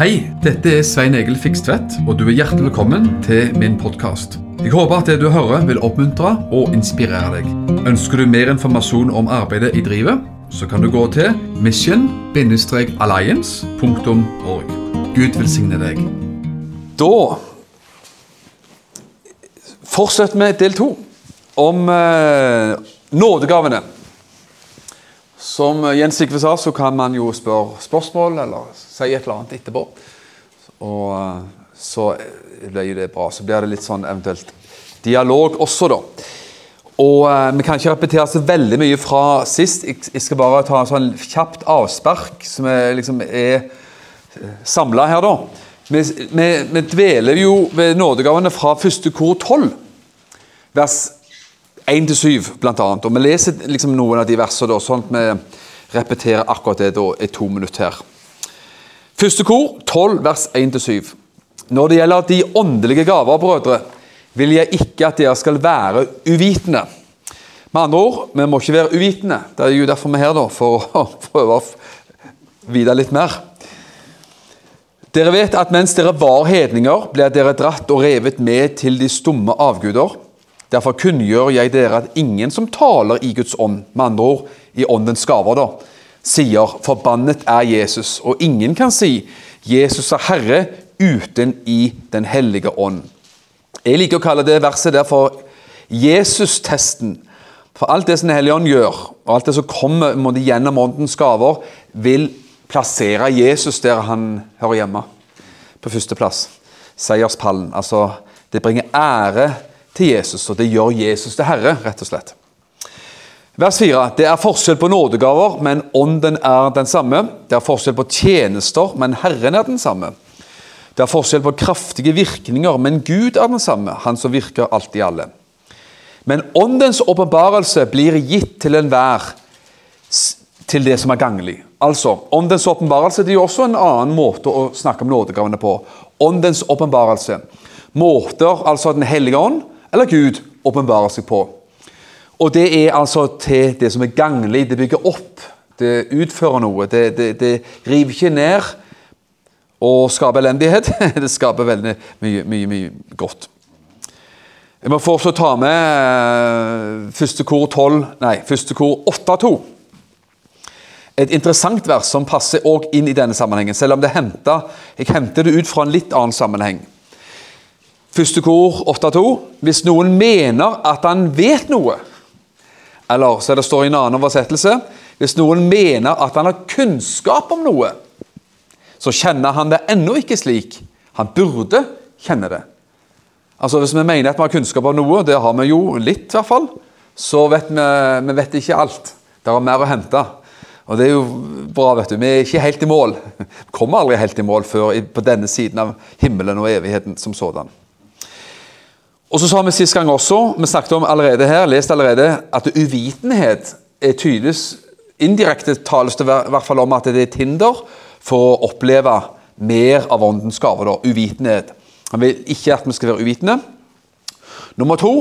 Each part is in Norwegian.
Hei, dette er Svein Egil Fikstvedt, og du er hjertelig velkommen til min podkast. Jeg håper at det du hører vil oppmuntre og inspirere deg. Ønsker du mer informasjon om arbeidet i drivet, så kan du gå til mission-alliance.org. Gud velsigne deg. Da fortsetter vi del to om eh, nådegavene. Som Jens Sigve sa, så kan man jo spørre spørsmål eller si et eller annet etterpå. Og eh, så blir jo det bra. Så blir det litt sånn eventuelt dialog også, da. Og eh, Vi kan ikke repetere så veldig mye fra sist. Jeg, skal bare ta en sånn kjapt avspark som er, liksom er samla her, da. Vi, vi, vi dveler jo ved nådegavene fra første kor 12, vers 1-7 blant annet. Og vi leser liksom noen av de versene, sånn at vi repeterer akkurat det da, i to minutter her. Første kor 12, vers 1-7. Når det gjelder de åndelige gaver, brødre, vil jeg ikke at dere skal være uvitende. Med andre ord, vi må ikke være uvitende. Det er jo derfor vi er her, da, for å prøve å vite litt mer. Dere vet at mens dere var hedninger, ble dere dratt og revet med til de stumme avguder. Derfor kunngjør jeg dere at ingen som taler i Guds ånd, med andre ord i åndens gaver, da, sier 'forbannet er Jesus', og ingen kan si 'Jesus er Herre' uten i Den hellige ånd. Jeg liker å kalle det verset der for Jesus-testen. For alt det som Den hellige ånd gjør, og alt det som kommer måtte, gjennom åndens gaver, vil plassere Jesus der han hører hjemme. På førsteplass. Seierspallen. Altså, det bringer ære til Jesus, og det gjør Jesus til Herre, rett og slett. Vers 4. Det er forskjell på nådegaver, men ånden er den samme. Det er forskjell på tjenester, men Herren er den samme. Det er forskjell på kraftige virkninger, men Gud er den samme, Han som virker alt i alle. Men åndens åpenbarelse blir gitt til enhver til det som er ganglig. Altså, Åndens åpenbarelse det er jo også en annen måte å snakke om nådegavene på. Åndens åpenbarelse. Måter altså Den hellige ånd eller Gud åpenbarer seg på. Og det er altså til det som er ganglig. Det bygger opp, det utfører noe. Det, det, det river ikke ned og skaper elendighet. Det skaper veldig mye, mye, mye godt. Jeg må fortsatt ta med eh, første kor 12, nei, første kor 8-2. Et interessant vers som passer også inn i denne sammenhengen, selv om det hentet, jeg henter det ut fra en litt annen sammenheng. Første kor 8-2. Hvis noen mener at han vet noe, eller så det står i en annen oversettelse Hvis noen mener at han har kunnskap om noe, så kjenner han det ennå ikke slik. Han burde kjenne det. Altså Hvis vi mener at vi har kunnskap om noe, det har vi jo litt i hvert fall, så vet vi, vi vet ikke alt. Det er mer å hente. Og det er jo bra, vet du. Vi er ikke helt i mål. Vi kommer aldri helt i mål før på denne siden av himmelen og evigheten som sådan. Og så sa vi sist gang også, vi snakket om allerede her, lest allerede, at uvitenhet er tydeligvis Indirekte tales det i hvert fall om at det er et hinder for å oppleve mer av åndens gave. da, Uvitenhet. Han vil ikke at vi skal være uvitende. Nummer to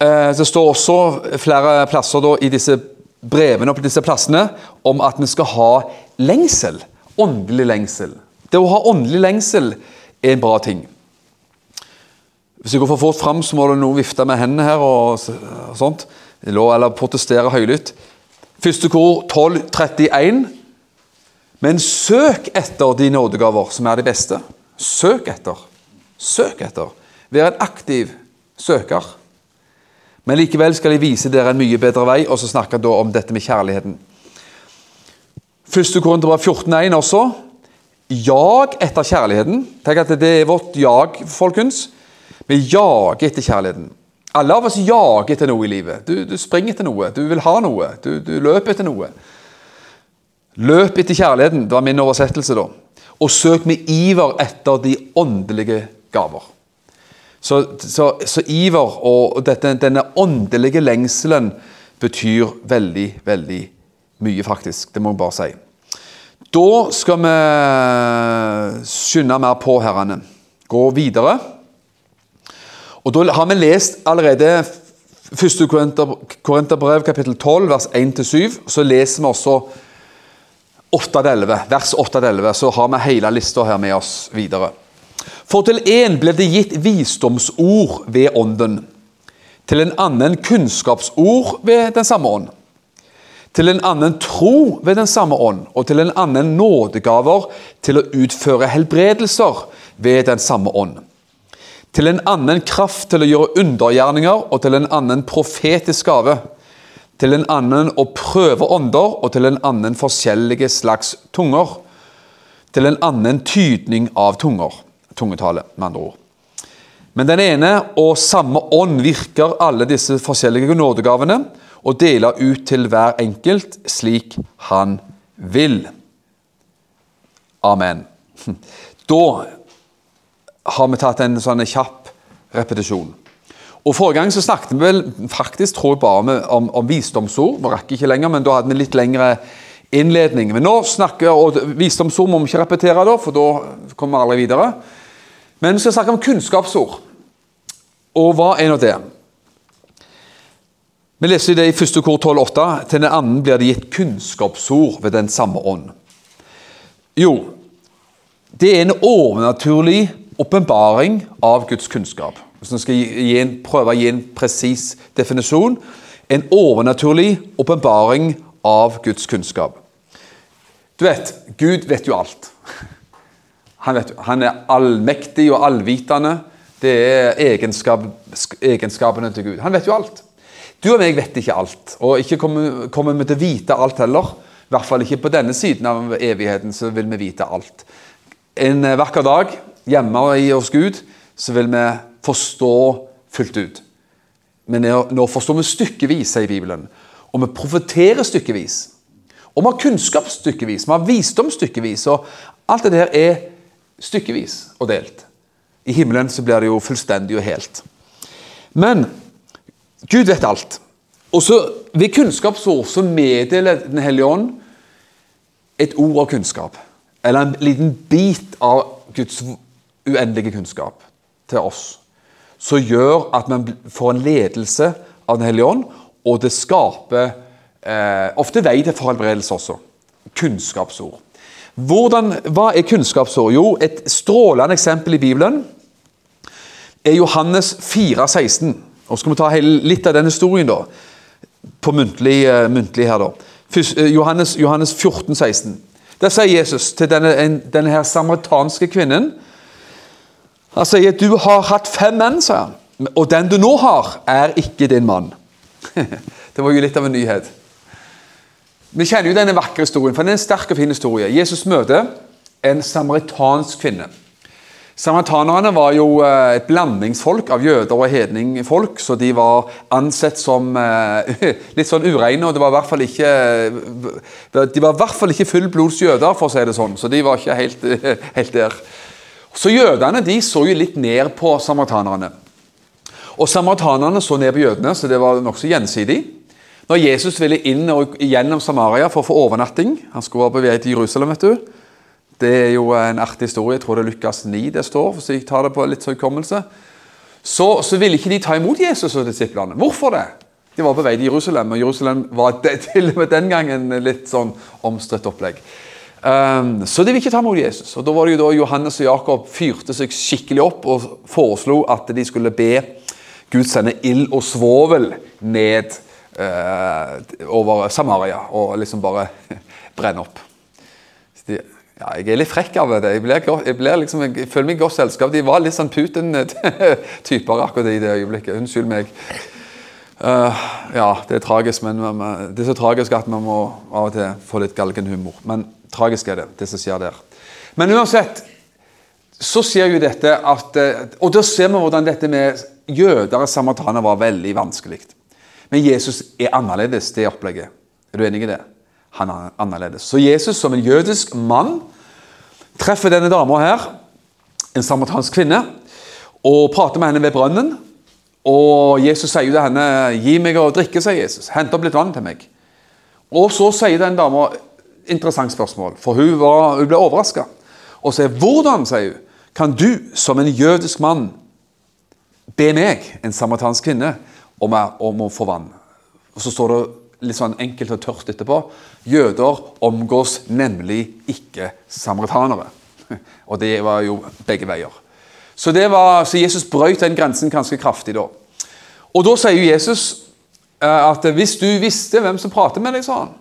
eh, Det står også flere plasser da, i disse brevene og på disse plassene om at vi skal ha lengsel. Åndelig lengsel. Det å ha åndelig lengsel er en bra ting. Hvis jeg går for fort fram, så må det noen vifte med hendene her og, sånt. Eller protestere høylytt. Første kor 1231. Men søk etter de nådegaver som er de beste. Søk etter. Søk etter. Vær en aktiv søker. Men likevel skal jeg vise dere en mye bedre vei, og så snakker jeg da om dette med kjærligheten. Første Korinterbrev 14,1 også. Jag etter kjærligheten. Tenk at det er vårt jag, folkens. Vi jager etter kjærligheten. Alle av oss jager etter noe i livet. Du, du springer etter noe, du vil ha noe, du, du, løper etter noe. Løp etter kjærligheten, det var min oversettelse, da. Og søk med iver etter de åndelige gaver. Så, så, så iver og dette, denne åndelige lengselen betyr veldig, veldig mye, faktisk. Det må jeg bare si. Da skal vi skynde mer på, herrene. Gå videre. Og Da har vi lest allerede 1. Korinterbrev kapittel 12 vers 1-7. Så leser vi også 8-11, vers 8-11, så har vi hele lista her med oss videre. For til én ble det gitt visdomsord ved Ånden, til en annen kunnskapsord ved den samme ånd, til en annen tro ved den samme ånd, og til en annen nådegaver til å utføre helbredelser ved den samme ånd. Til en annen kraft til å gjøre undergjerninger, og til en annen profetisk gave til en annen å prøve ånder, og til en annen forskjellige slags tunger. Til en annen tydning av tunger. Tungetale, med andre ord. Men den ene og samme ånd virker alle disse forskjellige nådegavene og deler ut til hver enkelt slik han vil. Amen. Da har vi tatt en sånn kjapp repetisjon. Og Forrige gang så snakket vi vel faktisk tror jeg bare om, om visdomsord. Vi rakk ikke lenger, men da hadde vi litt lengre innledning. Men nå snakker og Visdomsord må vi ikke repetere, da, for da kommer vi aldri videre. Men vi skal snakke om kunnskapsord. Og hva er nå det? Vi leser det i første kor 12,8. Til den annen blir det gitt kunnskapsord ved den samme ånd. Jo, det er en overnaturlig åpenbaring av Guds kunnskap hvis vi skal gi en, prøve å gi en presis definisjon, en overnaturlig åpenbaring av Guds kunnskap. Du vet, Gud vet jo alt. Han, vet, han er allmektig og allvitende. Det er egenskap, egenskapene til Gud. Han vet jo alt. Du og meg vet ikke alt, og ikke kommer, kommer vi til å vite alt heller. I hvert fall ikke på denne siden av evigheten så vil vi vite alt. En vakker dag hjemme oss Gud så vil vi forstå fullt ut. Men nå forstår vi stykkevis, sier Bibelen. Og vi profeterer stykkevis. Og vi har kunnskap stykkevis, vi har visdom stykkevis. Og alt det der er stykkevis og delt. I himmelen så blir det jo fullstendig og helt. Men Gud vet alt. Og så ved kunnskapsord så meddeler Den hellige ånd et ord av kunnskap. Eller en liten bit av Guds uendelige kunnskap til oss som gjør at man får en ledelse av Den hellige ånd, og det skaper eh, ofte vei til forhelbredelse også. Kunnskapsord. Hvordan, hva er kunnskapsord? Jo, et strålende eksempel i Bibelen er Johannes 4, 16. Og så skal vi ta litt av den historien da, på muntlig, uh, muntlig her. da. Uh, Johannes, Johannes 14, 16. Der sier Jesus til denne, en, denne her samaritanske kvinnen han sier 'du har hatt fem menn', sa han. 'Og den du nå har, er ikke din mann'. det var jo litt av en nyhet. Vi kjenner jo denne vakre historien, for det er en sterk og fin historie. Jesus møter en samaritansk kvinne. Samaritanerne var jo eh, et blandingsfolk av jøder og hedningfolk, så de var ansett som eh, litt sånn ureine. og det var i hvert fall ikke, De var i hvert fall ikke fullblods jøder, for å si det sånn. Så de var ikke helt, helt der. Så jødene de så jo litt ned på samaritanerne. Og samaritanerne så ned på jødene, så det var nokså gjensidig. Når Jesus ville inn og gjennom Samaria for å få overnatting Han skulle være på vei til Jerusalem. vet du. Det er jo en artig historie. Jeg tror det er Lukas 9 det står. så jeg tar det på litt hukommelse. Så, så ville ikke de ta imot Jesus og disiplene. Hvorfor det? De var på vei til Jerusalem, og Jerusalem var til og med den gangen litt sånn omstridt opplegg. Um, så de vil ikke ta imot Jesus. Og Da var det jo da Johannes og Jakob fyrte seg skikkelig opp og foreslo at de skulle be Gud sende ild og svovel ned uh, over Samaria og liksom bare brenne opp. De, ja, jeg er litt frekk av det. Jeg, blir, jeg, blir liksom, jeg føler meg i godt selskap. De var litt sånn Putin-typer akkurat i det øyeblikket. Unnskyld meg. Uh, ja, det er tragisk, men det er så tragisk at man må av og til få litt galgenhumor. Men tragisk er det, det som skjer der. Men uansett så skjer jo dette at eh, Og da ser vi hvordan dette med jøder og samaritaner var veldig vanskelig. Men Jesus er annerledes, det opplegget. Er du enig i det? Han er annerledes. Så Jesus som en jødisk mann treffer denne dama her, en samaritansk kvinne, og prater med henne ved brønnen. Og Jesus sier jo til henne 'Gi meg å drikke', sier Jesus. 'Hent opp litt vann til meg'. Og så sier den dama interessant spørsmål, for hun, var, hun ble overraska. Og sier 'Hvordan', sier hun, 'kan du som en jødisk mann be meg, en samaritansk kvinne, om, om å få vann?' Og Så står det litt sånn enkelt og tørt etterpå. Jøder omgås nemlig ikke samaritanere. Og det var jo begge veier. Så, var, så Jesus brøt den grensen ganske kraftig da. Og da sier Jesus eh, at hvis du visste hvem som prater med deg, sa han,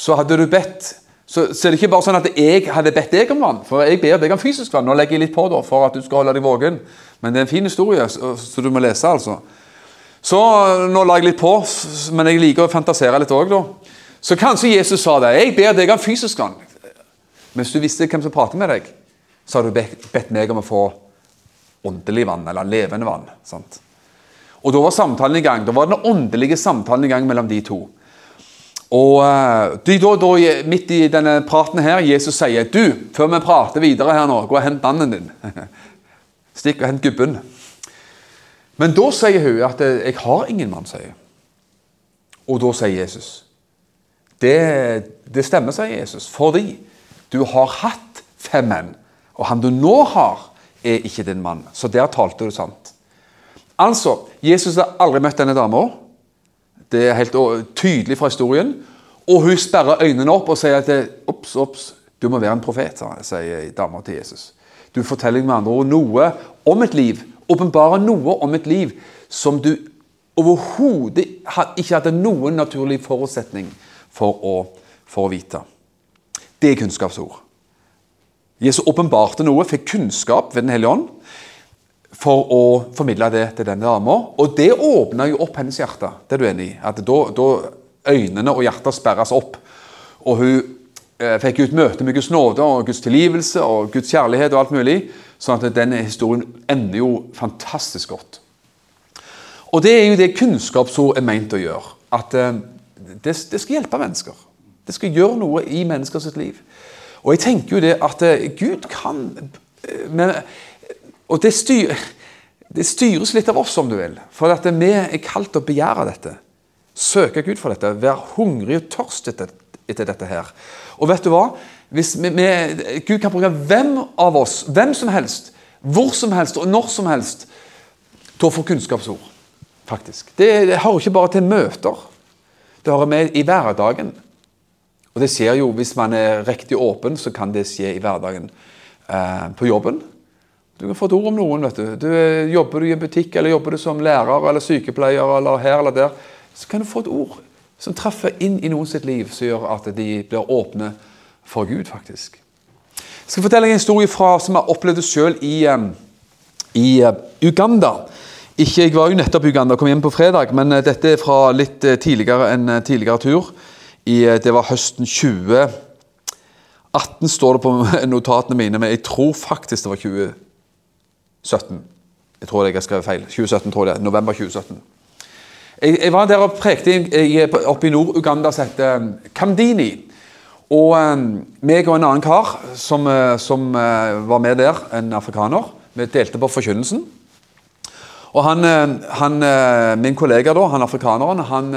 så hadde du bedt så, så er det ikke bare sånn at jeg hadde bedt deg om vann, for jeg ber deg om fysisk vann. Nå legger jeg litt på da, for at du skal holde deg våken. Men det er en fin historie, så, så du må lese, altså. Så nå la jeg litt på, men jeg liker å fantasere litt òg, da. Så kanskje Jesus sa det. Jeg ber deg om fysisk vann. Mens du visste hvem som prater med deg, så har du bedt meg om å få åndelig vann, eller levende vann. sant? Og da var samtalen i gang. Da var den åndelige samtalen i gang mellom de to. Og de, da, da, Midt i denne praten her, Jesus sier du, før vi prater videre her nå, gå og hent mannen din. Stikk og hent gubben. Men da sier hun at eh, 'jeg har ingen mann', sier. Og da sier Jesus det, det stemmer, sier Jesus, fordi du har hatt fem menn, og han du nå har, er ikke din mann. Så der talte du sant. Altså, Jesus har aldri møtt denne dama. Det er helt tydelig fra historien. Og hun sperrer øynene opp og sier at Ops, ops, du må være en profet, sier dama til Jesus. Du forteller med andre ord noe om et liv, åpenbarer noe om et liv som du overhodet ikke hadde noen naturlig forutsetning for å, for å vite. Det er kunnskapsord. Jesus åpenbarte noe, fikk kunnskap ved Den hellige ånd for å formidle det til denne dama. Og det åpna jo opp hennes hjerte. Det er du enig i? At da, da øynene og hjertet sperres opp. Og hun eh, fikk ut møte med Guds nåde og Guds tilgivelse og Guds kjærlighet og alt mulig. Sånn at denne historien ender jo fantastisk godt. Og det er jo det kunnskapsord er meint å gjøre. At eh, det, det, skal hjelpe mennesker. Det skal gjøre noe i menneskers liv. Og jeg tenker jo det at eh, Gud kan eh, men og det, styr, det, styres litt av oss, om du vil. For at vi er kalt til å begjære dette. Søke Gud for dette. Være hungrig og tørst etter, etter, dette her. Og vet du hva? Vi, vi, Gud kan bruke hvem av oss, hvem som helst, hvor som helst og når som helst, til å få kunnskapsord. faktisk. Det, det hører ikke bare til møter. Det hører med i hverdagen. Og det skjer jo, Hvis man er riktig åpen, så kan det skje i hverdagen. Eh, på jobben, du kan få et ord om noen. vet du. du. Jobber du i en butikk, eller jobber du som lærer eller sykepleier, eller her eller der, så kan du få et ord som treffer inn i noen sitt liv, som gjør at de blir åpne for Gud, faktisk. Jeg skal fortelle en historie fra, som jeg opplevde sjøl i, i uh, Uganda. Ikke, jeg var jo nettopp i Uganda, kom hjem på fredag, men dette er fra litt tidligere enn tidligere tur. I, det var høsten 2018, står det på notatene mine, men jeg tror faktisk det var 20. 17. Jeg tror jeg har skrevet feil. 2017, tror jeg. November 2017. Jeg, jeg var der og prekte oppe i Nord-Uganda som heter um, Kamdini. Og um, meg og en annen kar som, uh, som var med der, en afrikaner, vi delte på forkynnelsen. Og han, han min kollega, da, han afrikaneren, han,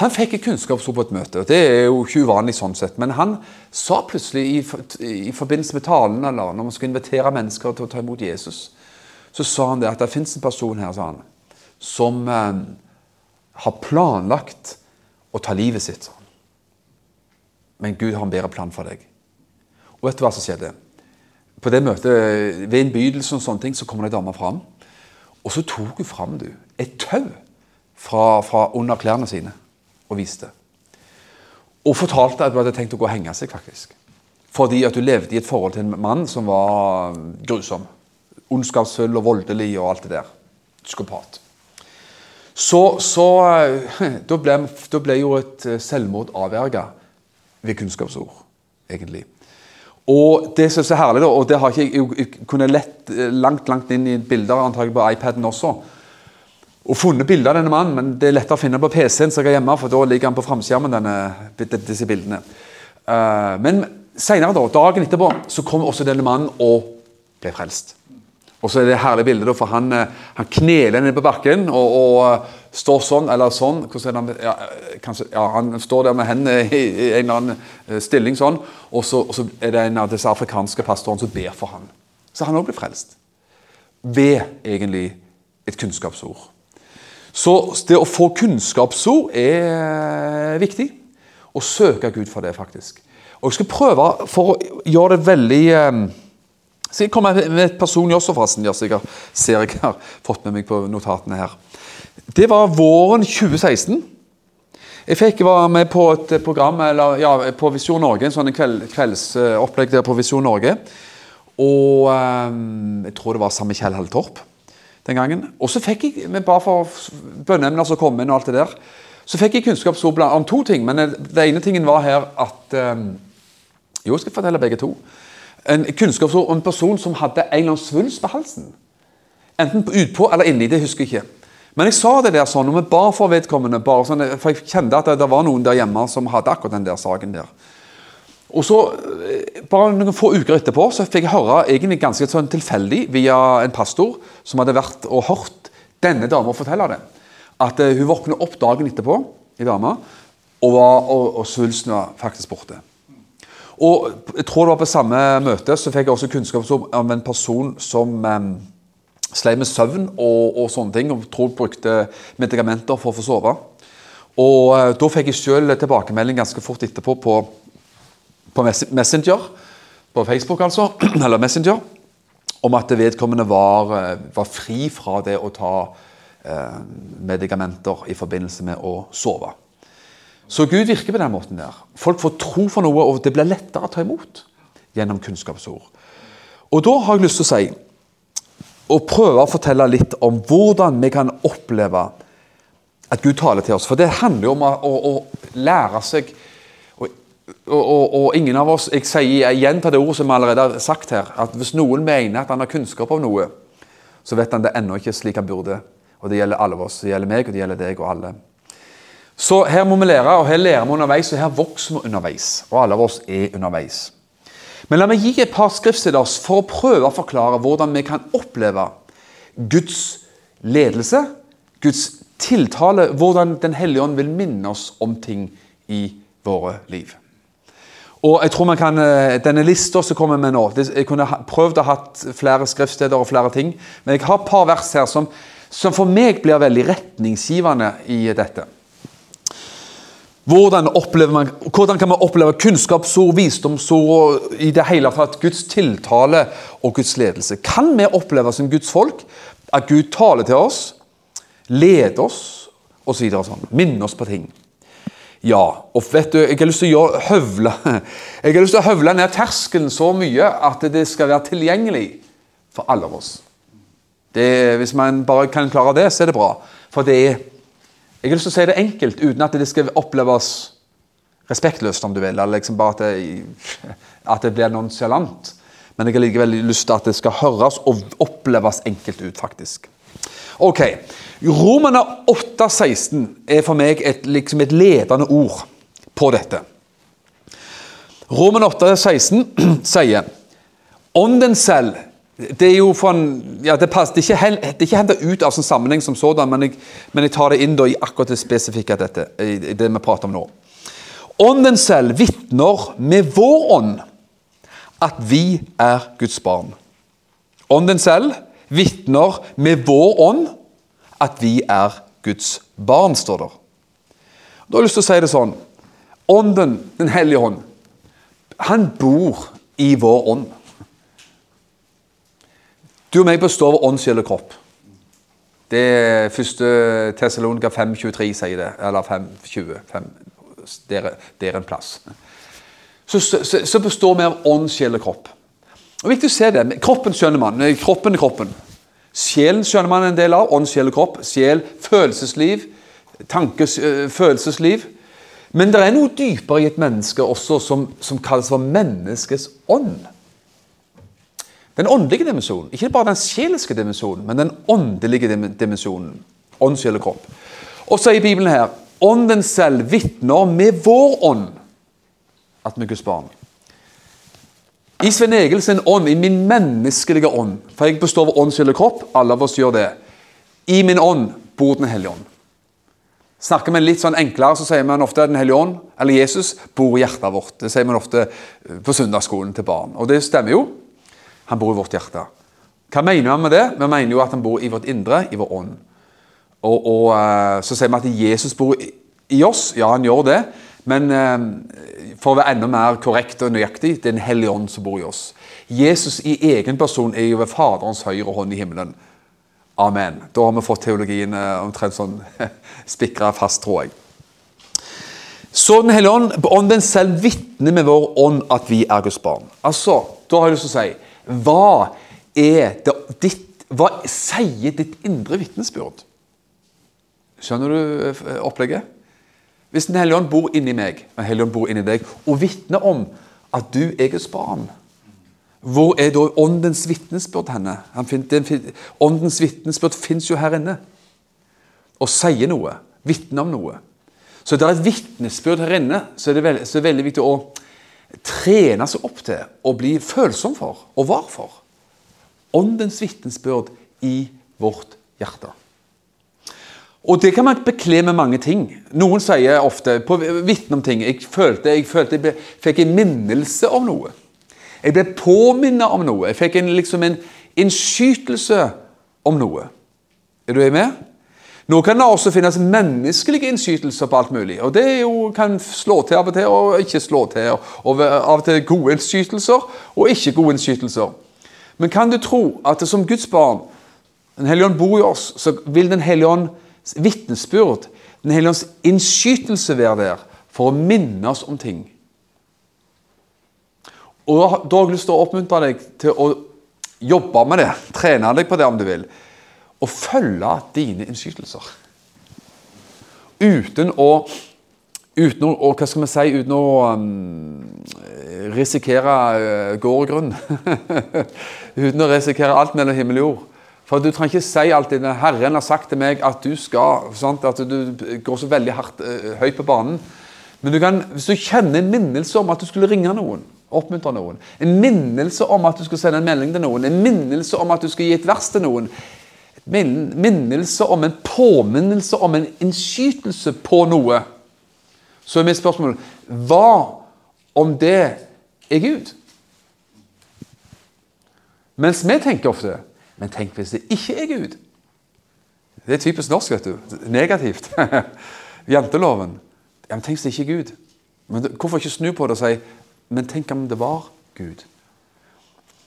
han fikk et kunnskapsord på et møte. og Det er jo ikke uvanlig sånn sett. Men han sa plutselig i, i forbindelse med talen, eller når man skal invitere mennesker til å ta imot Jesus, så sa han det at det fins en person her, sa han, som eh, har planlagt å ta livet sitt. Men Gud har en bedre plan for deg. Og vet du hva som skjedde? På det møtet, Ved innbydelsen og sånne ting, så kommer det ei dame fram. Og så tok hun fram du, et tau fra, fra under klærne sine og viste. Og fortalte at hun hadde tenkt å gå og henge seg, faktisk. Fordi at hun levde i et forhold til en mann som var grusom. Ondskapsfull og voldelig og alt det der. Psykopat. Så, så da, ble, da, ble, jo et eh, selvmord avverga ved kunnskapsord, egentlig. Og det som er så herlig, da, og det har ikke jeg kunne lett eh, langt langt inn i bilder antagelig på iPaden også, og funnet bilde av denne mannen, men det er lettere å finne på PC-en som jeg har hjemme, for da ligger han på framskjermen, disse bildene. Uh, men senere, da, dagen etterpå, så kom også denne mannen og ble frelst. Og så er det et herlig bilde, for han, eh, han kneler ned på bakken og, og, eh, står sånn eller sånn. Han, ja, kanskje, ja, han står der med hendene i, i en eller annen stilling sånn, og så, og så er det en av disse afrikanske pastorene som ber for ham. Så han òg blir frelst. Ved egentlig et kunnskapsord. Så det å få kunnskapsord er viktig. Å søke Gud for det, faktisk. Og jeg skal prøve, for å gjøre det veldig eh, Så jeg kommer med et personlig også, forresten. Jeg ser jeg har fått med meg på notatene her. Det var våren 2016. Jeg fikk være med på et program eller, ja, på Visjon Norge, en sånn kveld, kveldsopplegg der på Visjon Norge. Og jeg tror det var Samme Kjell Halltorp den gangen. Og så fikk jeg, bare for bønneemner som kom inn og alt det der, så fikk jeg kunnskapsord om to ting. Men det ene tingen var her at um, Jo, jeg skal fortelle begge to. En kunnskapsord om en person som hadde en eller annen svulst på halsen. Enten utpå eller inni, det husker jeg ikke. Men jeg sa det der sånn, og vi ba for vedkommende, bare sånn, for jeg kjente at det, det, var noen der hjemme som hadde akkurat den der saken der. Og så, eh, Bare noen få uker etterpå så fikk jeg høre egentlig ganske sånn tilfeldig via en pastor som hadde vært og hørt denne dama fortelle det. At uh, hun våkner opp dagen etterpå, i dama, og, og, og svulsten var faktisk borte. Og jeg tror det var På samme møte så fikk jeg også kunnskap om en person som um, sleit med søvn og, og, sånne ting, og tror brukte medikamenter for å få sove. Og uh, Da fikk jeg selv tilbakemelding ganske fort etterpå på, på Messenger, på Facebook altså, eller Messenger, om at vedkommende var, uh, var fri fra det å ta eh, medikamenter i forbindelse med å sove. Så Gud virker på den måten der. Folk får tro for noe, og det blir lettere å ta imot gjennom kunnskapsord. Og da har jeg lyst til å si og prøve å fortelle litt om hvordan vi kan oppleve at Gud taler til oss. For det handler jo om å, å, å lære seg og, og, og, ingen av oss Jeg sier igjen til det ordet som vi allerede har sagt her, at hvis noen mener at han har kunnskap om noe, så vet han det ennå ikke slik han burde. Og det gjelder alle oss. Det gjelder meg, og det gjelder deg og alle. Så her må vi lære, og her lærer vi underveis, og her vokser vi underveis. Og alle av oss er underveis. Men la meg gi et par skriftsteder for å prøve å forklare hvordan vi kan oppleve Guds ledelse, Guds tiltale, hvordan Den hellige ånd vil minne oss om ting i våre liv. Og jeg tror man kan, eh, Denne lista som kommer med nå Jeg kunne prøvd å ha flere skriftsteder og flere ting, men jeg har et par vers her som, som for meg blir veldig retningsgivende i dette. Hvordan, man, hvordan, kan man oppleve kunnskapsord, visdomsord og i det hele tatt Guds tiltale og Guds ledelse? Kan vi oppleve som Guds folk at Gud taler til oss, leder oss osv. Så sånn? Minner oss på ting? Ja. Og vet du, jeg har lyst til å høvle Jeg har lyst til å høvle ned terskelen så mye at det skal være tilgjengelig for alle oss. Det, hvis man bare kan klare det, så er det bra. For det er jeg har lyst til å si det enkelt, uten at det skal oppleves respektløst, om du vil. Eller liksom bare at det, at det blir nonsjalant. Men jeg har likevel lyst til at det skal høres og oppleves enkelt ut, faktisk. Ok. Romerne 8,16 er for meg et, liksom et ledende ord på dette. Romerne 8,16 sier Ånden selv det er jo en, ja, det, passer, det, er ikke, ikke henta ut av sånn sammenheng som sådan, men jeg, men jeg, tar det inn i akkurat det spesifikke dette, i det vi prater om nå. Ånden selv vitner med vår ånd at vi er Guds barn. Ånden selv vitner med vår ånd at vi er Guds barn, står der. Da har jeg lyst til å si det sånn Ånden, Den hellige ånd, han bor i vår ånd. Du og meg består av ånd, sjel og kropp. Det er første Tessalonika 5.23 sier det. Eller 5.20. 5, det, er, det er en plass. Så, så, så, består vi av ånd, sjel og kropp. Og viktig å se det. Kroppen skjønner man. Kroppen er kroppen. Sjelen skjønner man en del av. Ånd, sjel og kropp. Sjel, følelsesliv. Tankes, øh, følelsesliv. Men det er noe dypere i et menneske også som, som kalles for menneskets ånd. Den åndelige dimensjonen. Ikke bare den sjeliske dimensjonen, men den åndelige dimensjonen. Ånd, sjel og kropp. Og så sier Bibelen her Ånden selv vitner med vår ånd at vi er Guds barn. I Sven Egil sin ånd, i min menneskelige ånd For jeg består av ånd, kropp. Alle av oss gjør det. I min ånd bor Den hellige ånd. Snakker man litt sånn enklere, så sier man ofte at Den hellige ånd, eller Jesus, bor i hjertet vårt. Det sier man ofte på søndagsskolen til barn. Og det stemmer jo. Han bor i vårt hjerte. Hva mener man med det? Vi mener jo at han bor i vårt indre, i vår ånd. Og, og eh, så sier vi at Jesus bor i oss. Ja, han gjør det. Men eh, for å være enda mer korrekt og nøyaktig, det er Den hellige ånd som bor i oss. Jesus i egen person er jo ved Faderens høyre hånd i himmelen. Amen. Da har vi fått teologien eh, omtrent sånn spikra fast, tror jeg. Så Den hellige ånd, ånden selv vitner med vår ånd at vi er Guds barn. Altså, Da har jeg lyst til å si Hva er det ditt Hva sier ditt indre vitnesbyrd? Skjønner du eh, opplegget? Hvis Den hellige ånd bor inni meg, og hellige ånd bor inni deg, og vitner om at du er Guds barn hvor er da åndens vitnesbyrd henne? åndens vitnesbyrd fins jo her inne. Og sier noe. Vitner om noe. Så det er et vitnesbyrd her inne så er det veldig, så er det veldig viktig å trene seg opp til å bli følsom for og var for. Åndens vitnesbyrd i vårt hjerte. Og det kan man bekle med mange ting. Noen sier ofte på vitne om ting Jeg følte jeg, følte jeg ble, fikk en minnelse om noe. Jeg ble påminnet om noe. Jeg fikk en, liksom en innskytelse om noe. Er du med? Nå kan det også finnes menneskelige innskytelser på alt mulig. og Det jo, kan slå til av og til og ikke slå til. og Av og til gode innskytelser og ikke gode innskytelser. Men kan du tro at som Guds barn, Den hellige ånd bor i oss, så vil Den hellige ånd vitnesbyrd, Den hellige ånds innskytelse være der for å minne oss om ting. Og Da har jeg lyst til å oppmuntre deg til å jobbe med det, trene deg på det om du vil, og følge dine innskytelser. Uten å, uten å hva skal vi si, uten å um, risikere uh, gård og grunn. uten å risikere alt mellom himmel og jord. For du trenger ikke si alltid Herren har sagt til meg at du skal sant, At du går så veldig hardt uh, høyt på banen. Men du kan, hvis du kjenner en minnelse om at du skulle ringe noen, oppmuntre noen, en minnelse om at du skulle sende en melding til noen, en minnelse om at du skulle gi et vers til noen, en minnelse om en påminnelse om en innskytelse på noe, så er mitt spørsmål hva om det er Gud? Mens vi tenker ofte men tenk hvis det ikke er Gud? Det er typisk norsk, vet du. Negativt. Janteloven. Ja, men Tenk hvis det ikke er Gud. Men Hvorfor ikke snu på det og si Men tenk om det var Gud?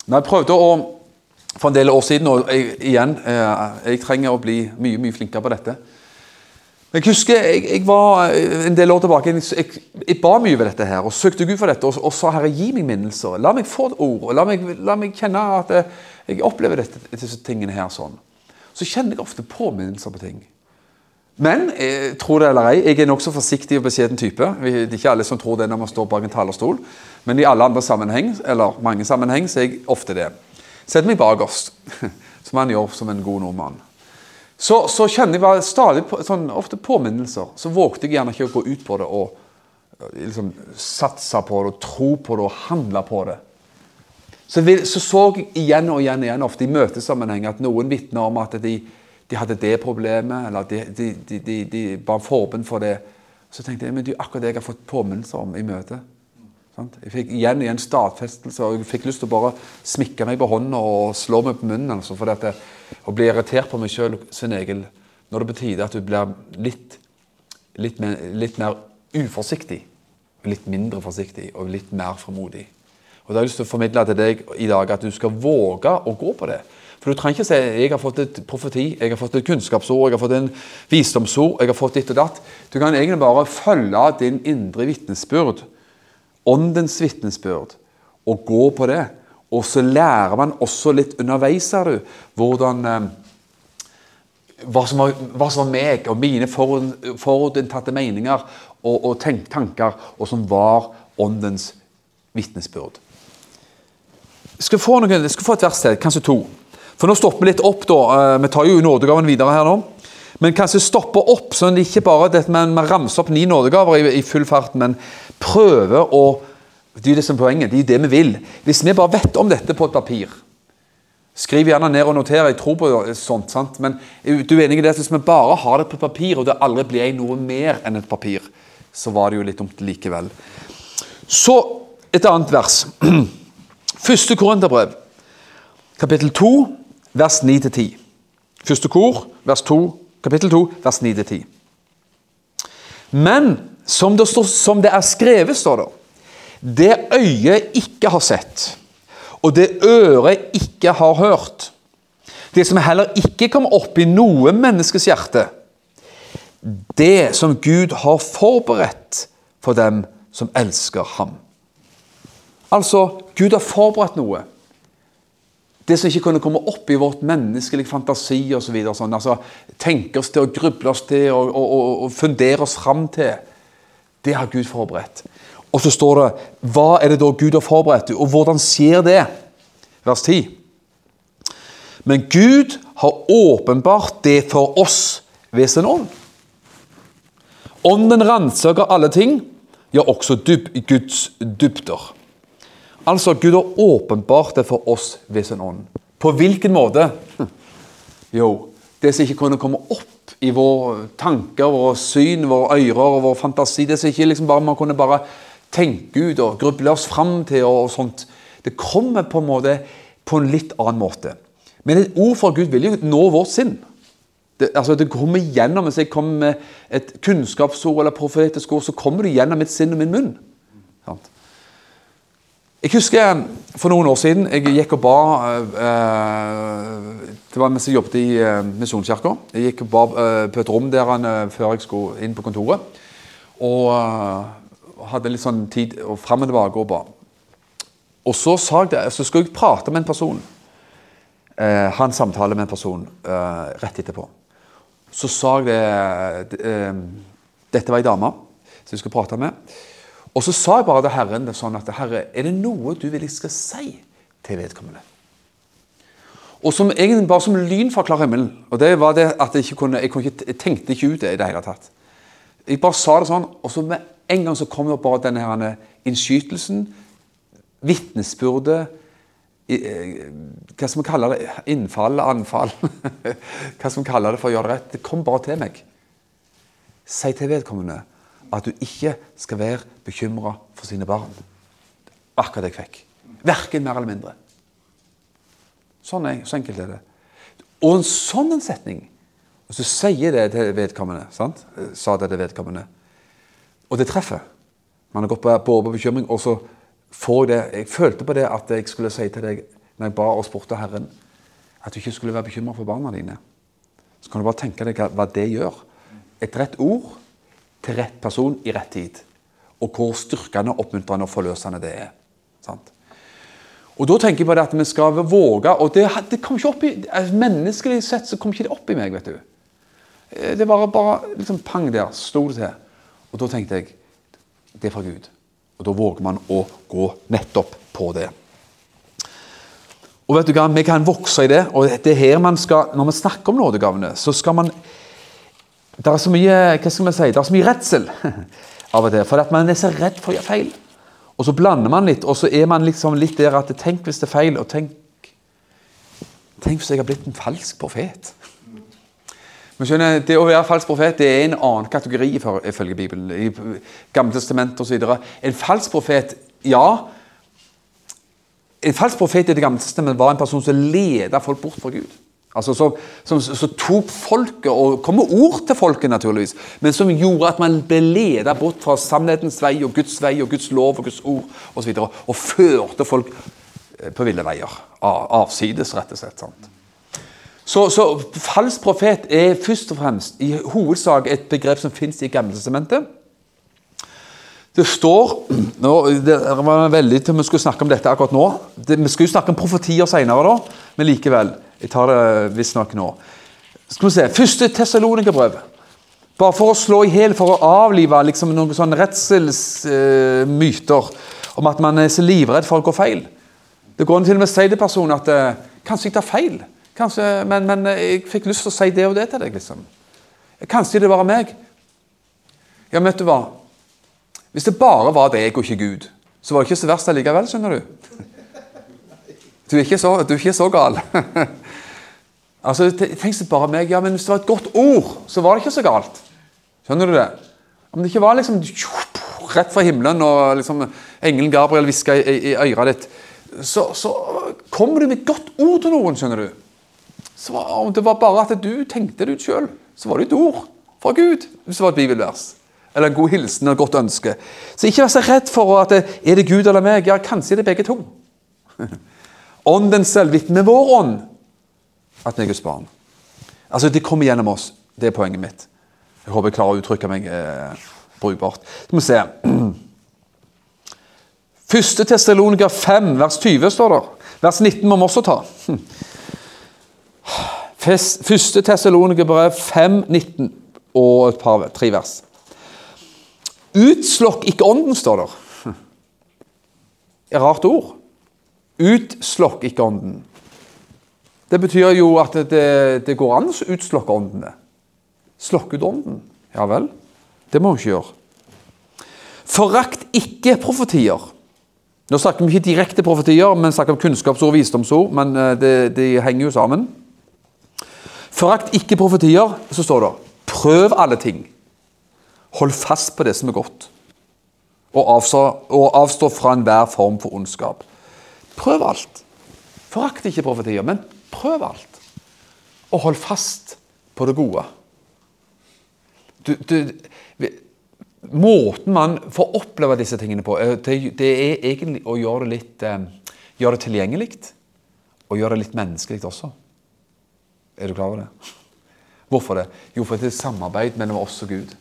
Når jeg prøvde å For en del år siden, og jeg, igjen eh, Jeg trenger å bli mye mye flinkere på dette. Jeg husker jeg, jeg var en del år tilbake jeg, jeg, ba mye ved dette her og søkte Gud for dette og, og sa Herre, gi meg minnelser. La meg få et ord. La meg, la meg kjenne at jeg, jeg opplever dette, disse tingene her sånn. Så kjenner jeg ofte påminnelser på ting. Men jeg, tror det eller ei, jeg er nokså forsiktig og beskjeden type. Det er ikke alle som tror det når man står bak en talerstol. Men i alle andre sammenheng, eller mange sammenheng så er jeg ofte det. Sett meg bakerst, som han gjør som en god nordmann. Så, så kjenner jeg stadig på, sånn, ofte påminnelser. Så vågte jeg gjerne ikke å gå ut på det og liksom, satse på det, og tro på det og handle på det. Så, vil, så, så jeg igjen og igjen, igjen ofte i møtesammenheng at noen vitner om at de, de, hadde det problemet, eller de, de, de, de ba forbund for det. Så tenkte jeg men det er akkurat det jeg har fått påminnelser om i møtet. Jeg fikk igjen igjen stadfestelse, og jeg fikk lyst til å bare smikke meg på hånda og slå meg på munnen. Altså, for dette, å bli irritert på meg sjøl når det betyr at du blir litt, litt, mer, litt mer uforsiktig, litt mindre forsiktig og litt mer formodig. Og da har jeg lyst til å formidle til deg i dag at du skal våge å gå på det. For du trenger ikke si jeg har fått et profeti, jeg har fått et kunnskapsord, jeg har fått en visdomsord, jeg har fått ditt og datt. Du kan egentlig bare følge din indre vitnesbyrd, åndens vitnesbyrd, og gå på det. Og så lærer man også litt underveis, ser du, hvordan eh, hva som, var, hva som, var, meg og mine forutinntatte meninger og, og tenk, tanker, og som var åndens vitnesbyrd. Skal få, noen, skal få et vers til, kanskje to. For nå stopper vi litt opp, da. Eh, vi tar jo nådegaven videre her nå. Men kanskje stoppe opp, sånn at ikke bare det man ramser ramse opp ni nådegaver i, i, full fart, men prøve å Det er det som er poenget. Det er det vi vil. Hvis vi bare vet om dette på et papir Skriv gjerne ned og noter. Jeg tror på sånt. sant? Men du er enig i det at hvis vi bare har det på papir, og det aldri blir noe mer enn et papir, så var det jo litt dumt likevel. Så et annet vers. Første Korinterbrev, kapittel 2, vers 9-10. Første kor, vers 2, kapittel 2, vers 9-10. Men som det, står, som det er skrevet, står det Det øyet ikke har sett, og det øret ikke har hørt, det som heller ikke kom opp i noe menneskes hjerte, det som Gud har forberedt for dem som elsker ham. Altså, Gud har forberedt noe. Det som ikke kunne komme opp i vårt menneskelige fantasi osv. Så sånn, altså, tenke oss til og gruble oss til og, og, og, og fundere oss fram til. Det har Gud forberedt. Og så står det Hva er det da Gud har forberedt, og hvordan skjer det? Vers 10. Men Gud har åpenbart det for oss ved sin ånd. Ånden ransaker alle ting, ja, også Guds dybder. Altså, Gud har åpenbart det for oss ved sin ånd. På hvilken måte? Jo, det som ikke kunne komme opp i våre tanker, våre syn, våre ører og vår fantasi. Det som ikke liksom bare man kunne bare tenke ut og gruble oss fram til. og sånt. Det kommer på en måte på en litt annen måte. Men et ord fra Gud vil jo nå vårt sinn. Det, altså det kommer gjennom, Hvis jeg kommer med et kunnskapsord eller profetisk ord, så kommer det gjennom mitt sinn og min munn. Jeg husker for noen år siden jeg gikk og ba eh, Det var mens jeg jobbet i eh, Misjonskirka. Jeg gikk og ba eh, på et rom der han, eh, før jeg skulle inn på kontoret. Og eh, hadde litt sånn tid og fram og tilbake og ba. Og så, sa jeg det, så skulle jeg prate med en person. Eh, ha en samtale med en person eh, rett etterpå. Så sa jeg det eh, Dette var ei dame som jeg skulle prate med. Og så sa jeg bare til Herren det sånn at Herre, er det noe du vil jeg skal si til vedkommende? Og som egentlig bare som lyn fra klar himmel. Og det var det at jeg ikke kunne, jeg, kunne ikke, jeg tenkte ikke ut det i det hele tatt. Jeg bare sa det sånn, og så med en gang så kom det bare denne her innskytelsen, vitnesbyrdet eh, Hva skal vi kalle det? Innfall? Anfall? Hva skal vi kalle det for å gjøre det rett? Det kom bare til meg. Si til vedkommende at du ikke skal være bekymra for sine barn. Akkurat det jeg fikk. Verken mer eller mindre. Sånn er, så enkelt er det. Og en sånn en setning Og så sier det til vedkommende. sant? Sa det til vedkommende. Og det treffer. Man har gått på, på bekymring, og så får jeg det Jeg følte på det at jeg skulle si til deg når jeg ba og spurte Herren, at du ikke skulle være bekymra for barna dine. Så kan du bare tenke deg hva det gjør. Et rett ord til rett person i rett tid. Og hvor styrkende, oppmuntrende og forløsende det er. Sant? Og da tenker jeg på det at vi skal våge og det, det kom ikke opp i, altså, Menneskelig sett så kom ikke det opp i meg. vet du. Eh, det var bare liksom pang der. Sto det til. Og da tenkte jeg det er fra Gud. Og da våger man å gå nettopp på det. Og vet du hva, Vi kan vokse i det. og det er her man skal, Når vi snakker om nådegavene, så skal man det er så mye hva skal man si, det er så mye redsel av og til, for at man er så redd for å gjøre feil. Og så blander man litt, og så er man liksom litt der at tenk hvis det er feil, og tenk Tenk hvis jeg har blitt en falsk profet. Men skjønner, Det å være falsk profet det er en annen kategori ifølge Bibelen. I Gamle Gammeltestamentet osv. En falsk profet, ja. En falsk profet i Det gamle testamentet var en person som ledet folk bort fra Gud. Altså Som, som, som, tok folket, og kom med ord til folket, naturligvis, men som gjorde at man ble ledet bort fra sannhetens vei og Guds vei og Guds lov og Guds ord osv. Og, så og førte folk eh, på ville veier. Avsides, rett og slett. Så, så falsk profet er først og fremst i hovedsak et begrep som fins i Gammeltestamentet. Det står nå, Det var veldig til vi skulle snakke om dette akkurat nå. Det, vi skulle snakke om profetier senere, da, men likevel. Jeg tar det visstnok nå. Skal vi se, Første Tessalonikerbrev. Bare for å slå i hjel, for å avlive liksom, noen sånne redselsmyter uh, om at man er så livredd for å gå feil. Det går an til og med å si til personen at uh, kanskje jeg tar feil, kanskje, men, men uh, jeg fikk lyst til å si det og det til deg. liksom. Kanskje det var meg. Ja, vet du hva? Hvis det bare var deg og ikke Gud, så var det ikke så verst allikevel, skjønner du. Du er ikke så, du er ikke så gal. altså, Tenk seg bare meg. Ja, men hvis det var et godt ord, så var det ikke så galt. Skjønner du det? Om det ikke var liksom rett fra himmelen og liksom engelen Gabriel hviska i, i, øret ditt, så, så kommer du med et godt ord til noen, skjønner du. Så Om det var bare at du tenkte det ut sjøl, så var det et ord fra Gud. Hvis det var et bibelvers. Eller en god hilsen eller et godt ønske. Så ikke vær så redd for at det, er det Gud eller meg. Ja, kanskje er det begge to. Ånden selv vitner vår ånd at vi er Guds barn. Altså, Det kommer gjennom oss. Det er poenget mitt. Jeg håper jeg klarer å uttrykke meg eh, brukbart. Skal vi se. Første Testalonika 5, vers 20 står der. Vers 19 må vi også ta. Første Testalonika brev 5, 19 og et par, tre vers. Utslokk ikke ånden, står der. Et rart ord. Utslokk ikke ånden. Det betyr jo at det, det går an å utslokke åndene. Slokke ut ånden. Ja vel. Det må vi ikke gjøre. Forakt ikke profetier. Nå snakker vi ikke direkte profetier, men snakker om kunnskapsord og visdomsord. Men eh, det, de henger jo sammen. Forakt ikke profetier, så står det prøv alle ting. Hold fast på det som er godt. Og avstå, og avstå fra enhver form for ondskap. Prøv alt. Forakt ikke profetier, men prøv alt. Og hold fast på det gode. Du, du, måten man får oppleve disse tingene på, eh, det, er egentlig å gjøre det litt eh, Gjøre det tilgjengelig. Og gjøre det litt menneskelig også. Er du klar over det? Hvorfor det? Jo, for det er samarbeid mellom oss og Gud.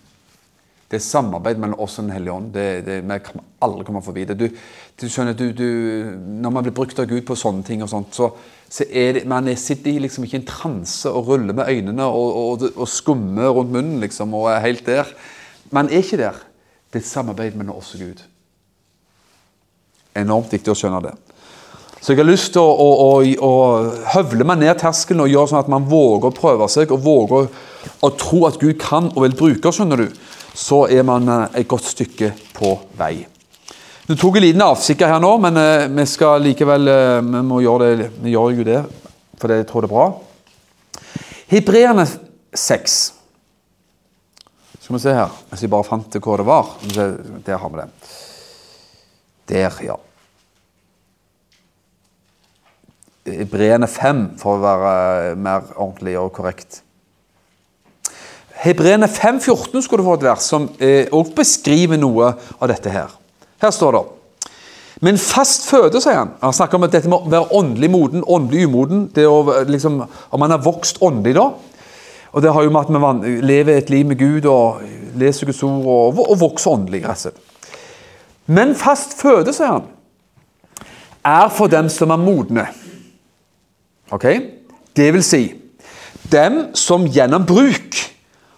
Det er samarbeid mellom oss og Den hellige ånd. Det, det, vi kan aldri komme forbi det. Du, du skjønner, du, du, Når man blir brukt av Gud på sånne ting, og sånt, så, så er det, man sitter i liksom ikke en transe og ruller med øynene og, og, og skummer rundt munnen liksom, og er helt der. Man er ikke der. Det er samarbeid mellom oss og Gud. Enormt viktig å skjønne det. Så jeg har lyst til å, å, å, å høvle meg ned terskelen og gjøre sånn at man våger å prøve seg og våger å tro at Gud kan og vil bruke, skjønner du. Så er man eh, et godt stykke på vei. Du tok en liten avstikker her nå, men uh, vi skal likevel uh, Vi må gjøre det, vi gjør jo det, for jeg tror det er bra. Hebreerne 6. Skal vi se her, hvis jeg bare fant hvor det var. Der har vi det. Der, ja. Hebreerne 5, for å være eh, mer ordentlig og korrekt. Hebreerne 5,14 skulle du få et vers som òg beskriver noe av dette her. Her står det men fast føde, sier han. Han snakker om at dette må være åndelig moden, åndelig umoden. Det å, liksom, om man har vokst åndelig da. Og det har jo med at man lever et liv med Gud og leser Guds ord og, og vokser åndelig. rett. Men fast føde, sier han, er for dem som er modne. Ok? Det vil si dem som gjennom bruk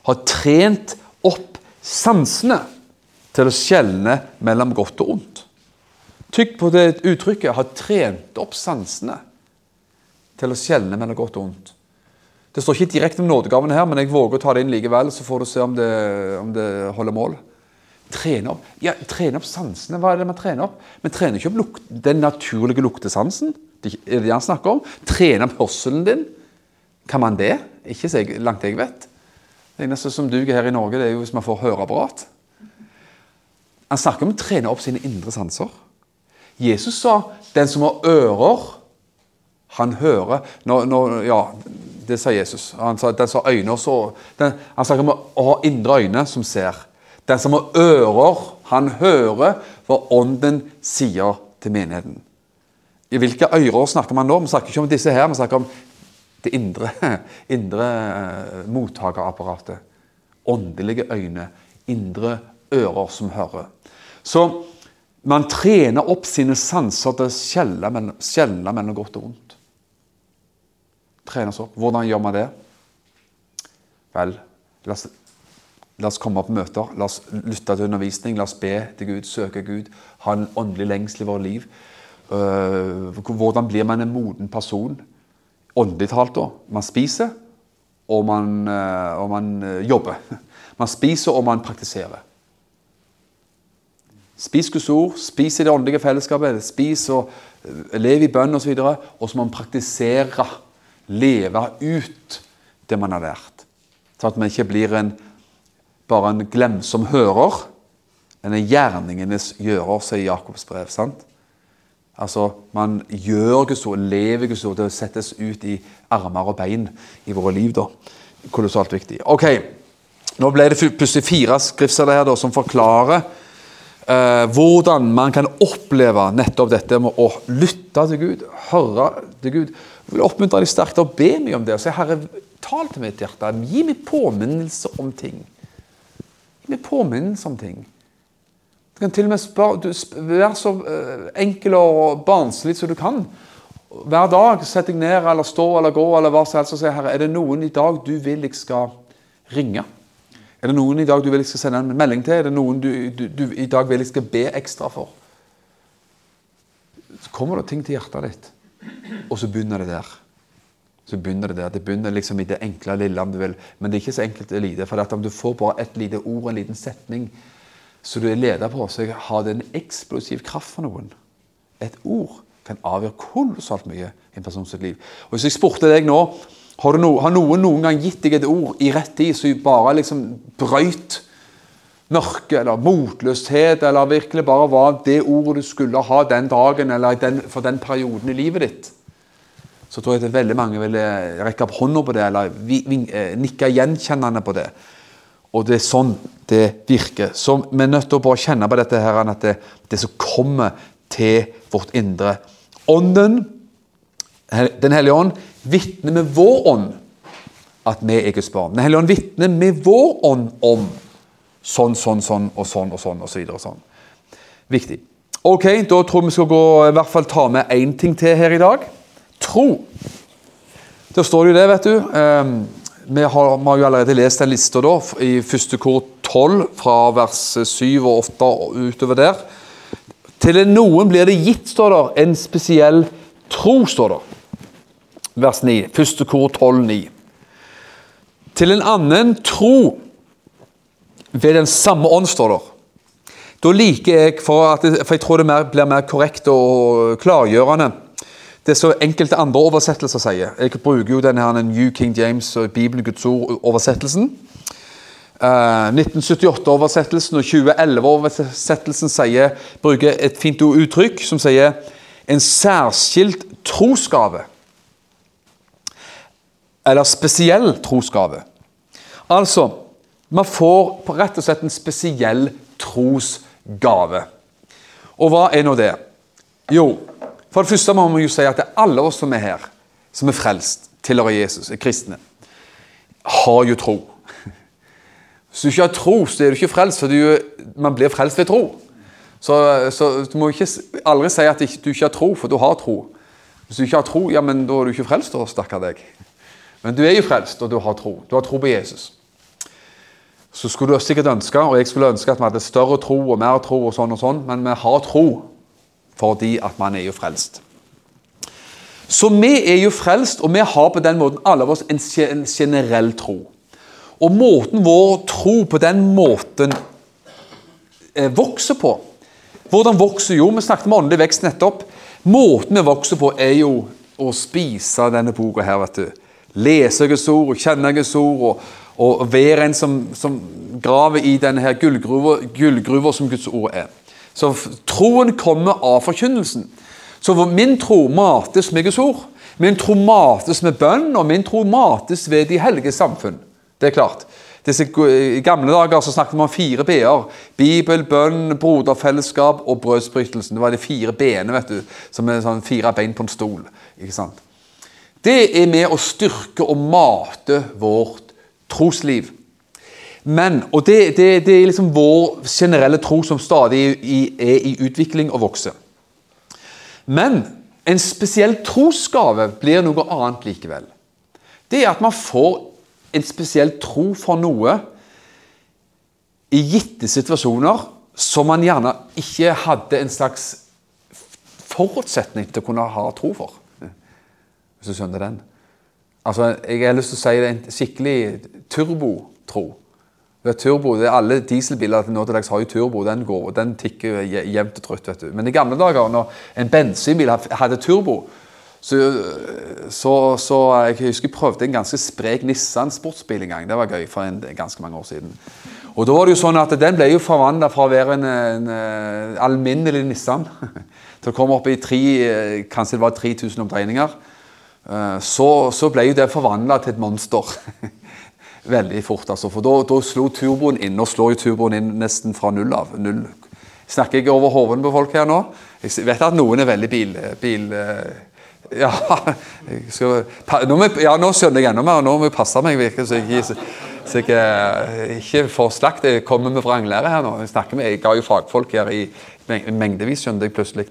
har trent opp sansene til å skjelne mellom godt og ondt. Tykk på det uttrykket 'har trent opp sansene' til å skjelne mellom godt og ondt. Det står ikke direkte om nådegavene her, men jeg våger å ta det inn likevel, så får du se om det, om det holder mål. Trene opp ja, trene opp sansene. Hva er det man trener opp? Vi trener ikke opp lukt, den naturlige luktesansen. Det er det han snakker om. Trene opp hørselen din. Kan man det? Ikke langt jeg vet. Det eneste som duger her i Norge, det er jo hvis man får høreapparat. Han snakker om å trene opp sine indre sanser. Jesus sa 'den som har ører, han hører'. Når, når, ja, det sa Jesus. Han sa den som har øyne så, den, Han snakker om å ha indre øyne som ser. Den som har ører, han hører hva Ånden sier til menigheten. I hvilke ører snakker man nå? Vi snakker ikke om disse her, vi snakker om det indre, indre uh, mottakerapparatet. Åndelige øyne, indre ører som hører. Så man trener opp sine sanser til å skjelle mellom godt og vondt trenes opp. Hvordan gjør man det? Vel, la oss, la oss komme på møter, la oss lytte til undervisning, la oss be til Gud, søke Gud, ha en åndelig lengsel i vårt liv. Uh, hvordan blir man en moden person? Åndelig talt, da. Man spiser, og man, uh, og man uh, jobber. Man spiser, og man praktiserer. Spis Guds ord, spis i det åndelige fellesskapet, spis og lev i bønn osv. Og, og så må man praktisere leve ut det man har lært. Så at man ikke blir en, bare en glemsom hører, men en gjerningenes gjører, sier Jakobs brev. sant? Altså, Man gjør Guds ord, lever Guds ord, det settes ut i armer og bein i våre liv. da. kolossalt viktig. Ok, nå ble det plutselig fire skriftsteder her da, som forklarer eh, hvordan man kan oppleve nettopp dette med å lytte til Gud, høre til Gud. Jeg vil oppmuntre deg sterkt til å be mye om det og si Herre, tal til mitt hjerte. Gi meg påminnelse om ting. Gi meg påminnelse om ting. Du kan til og med spørre, du, være så uh, enkel og barnslig som du kan. Hver dag sett deg ned eller stå eller gå eller hva som helst og si Herre, er det noen i dag du vil jeg skal ringe? Er det noen i dag du vil jeg skal sende en melding til? Er det noen du, du, du i dag vil jeg skal be ekstra for? Så kommer det ting til hjertet ditt, og så begynner det der. Så begynner Det der. Det begynner liksom i det enkle lille, om du vil. Men det er ikke så enkelt å lite. For om du får bare et lite ord, en liten setning, så du er leder på, så har en eksplosiv kraft for noen. Et ord kan avgjøre kolossalt mye i en persons liv. Og Hvis jeg spurte deg nå har, no, har, noen noen gang gitt deg et ord i rett tid som bare liksom brøyt mørke eller motløshet, eller virkelig bare var det ordet du skulle ha den dagen eller den, for den perioden i livet ditt, så tror jeg at veldig mange ville rekke opp hånda på det, eller eh, nikke gjenkjennende på det. Og det er sånn det virker. Så vi er nødt til å bare kjenne på dette her, at det, det som kommer til vårt indre Ånden, Den hellige ånd, vitner med vår ånd at vi er Guds barn. Den hellige ånd vitner med vår ånd om sånn, sånn, sånn og sånn og sånn og så videre. og sånn. Viktig. Ok, Da tror jeg vi skal gå, i hvert fall ta med én ting til her i dag. Tro. Da står det jo det, vet du. Um, vi, har, vi har, jo allerede lest den lista da, i første kor 12, fra vers 7 og 8 og utover der. Til noen blir det gitt, står det, en spesiell tro, står det. Vers 9. Første kor 12, 9. Til en annen tro ved den samme ånd, står det. Da liker jeg, for, at, for jeg tror det mer, blir mer korrekt og klargjørende, det så enkelte andre oversettelser sier. Jeg bruker jo denne her, New King James og Bibelen Guds ord-oversettelsen. Uh, 1978-oversettelsen og 2011-oversettelsen bruker et fint uttrykk som sier en særskilt trosgave. Eller spesiell trosgave. Altså, man får rett og slett en spesiell trosgave. Og hva er nå det? Jo, for det første må vi jo si at det er alle oss som er her, som er frelst, tilhører Jesus, er kristne, har jo tro. Hvis du ikke har tro, så er du ikke frelst, for du, man blir frelst ved tro. Så, så, du må ikke aldri si at du ikke har tro, for du har tro. Hvis du ikke har tro, ja, men da er du ikke frelst, da, stakkar deg. Men du er jo frelst, og du har tro. Du har tro på Jesus. Så skulle du sikkert ønske, og jeg skulle ønske at vi hadde større tro og mer tro, og sånn og sånn, men vi har tro fordi at man er jo frelst. Så vi er jo frelst, og vi har på den måten alle av oss en generell tro. Og måten vår tro på den måten eh, vokser på Hvordan vokser jo? Vi snakket om åndelig vekst nettopp. Måten vi vokser på, er jo å spise denne boka her. vet du. Lese Guds ord, kjenne Guds ord, og, og være en som, som graver i denne gullgruva som Guds ord er. Så troen kommer av forkynnelsen. Så min tro mates med Guds ord. Min tro mates med bønn, og min tro mates ved de hellige samfunn. Det er klart. I gamle dager så snakket man om fire b-er. Bibel, bønn, broderfellesskap og brødsbrytelsen. Det var de fire b-ene, vet du, som er sånn fire bein på en stol. ikke sant? Det er med å styrke og mate vårt trosliv. Men, og det, det, det er liksom vår generelle tro som stadig er i utvikling og vokser. Men en spesiell trosgave blir noe annet likevel. Det er at man får en spesiell tro for noe i gitte situasjoner som man gjerne ikke hadde en slags forutsetning til å kunne ha tro for. Hvis du skjønner den. Altså, Jeg har lyst til å si det en skikkelig turbotro. Turbo, det er Alle dieselbiler nå til dags har jo turbo. Den går, og den tikker jevnt og trutt. vet du. Men i gamle dager, når en bensinbil hadde turbo, så, så, så, jeg husker jeg prøvde en ganske sprek Nissan sportsbil en gang. Det var gøy for en, ganske mange år siden. Og da var det jo sånn at Den ble jo forvandla fra å være en, en, en, alminnelig Nissan til å komme opp i tre, kanskje det var 3000 omdreininger. Så, så ble jo det forvandla til et monster. veldig fort. altså, For da, da slo turboen inn. Nå slår jo turboen inn nesten fra null av. Null. Snakker jeg over hodene på folk her nå? Jeg vet at noen er veldig bil... bil ja, skal, nå, ja, nå skjønner jeg enda mer. Nå må jeg passe meg, virker så jeg, så jeg eh, ikke får slakt. Jeg kommer med vranglære her nå. Jeg snakker med, jeg ga jo fagfolk her i mengdevis, skjønner jeg plutselig.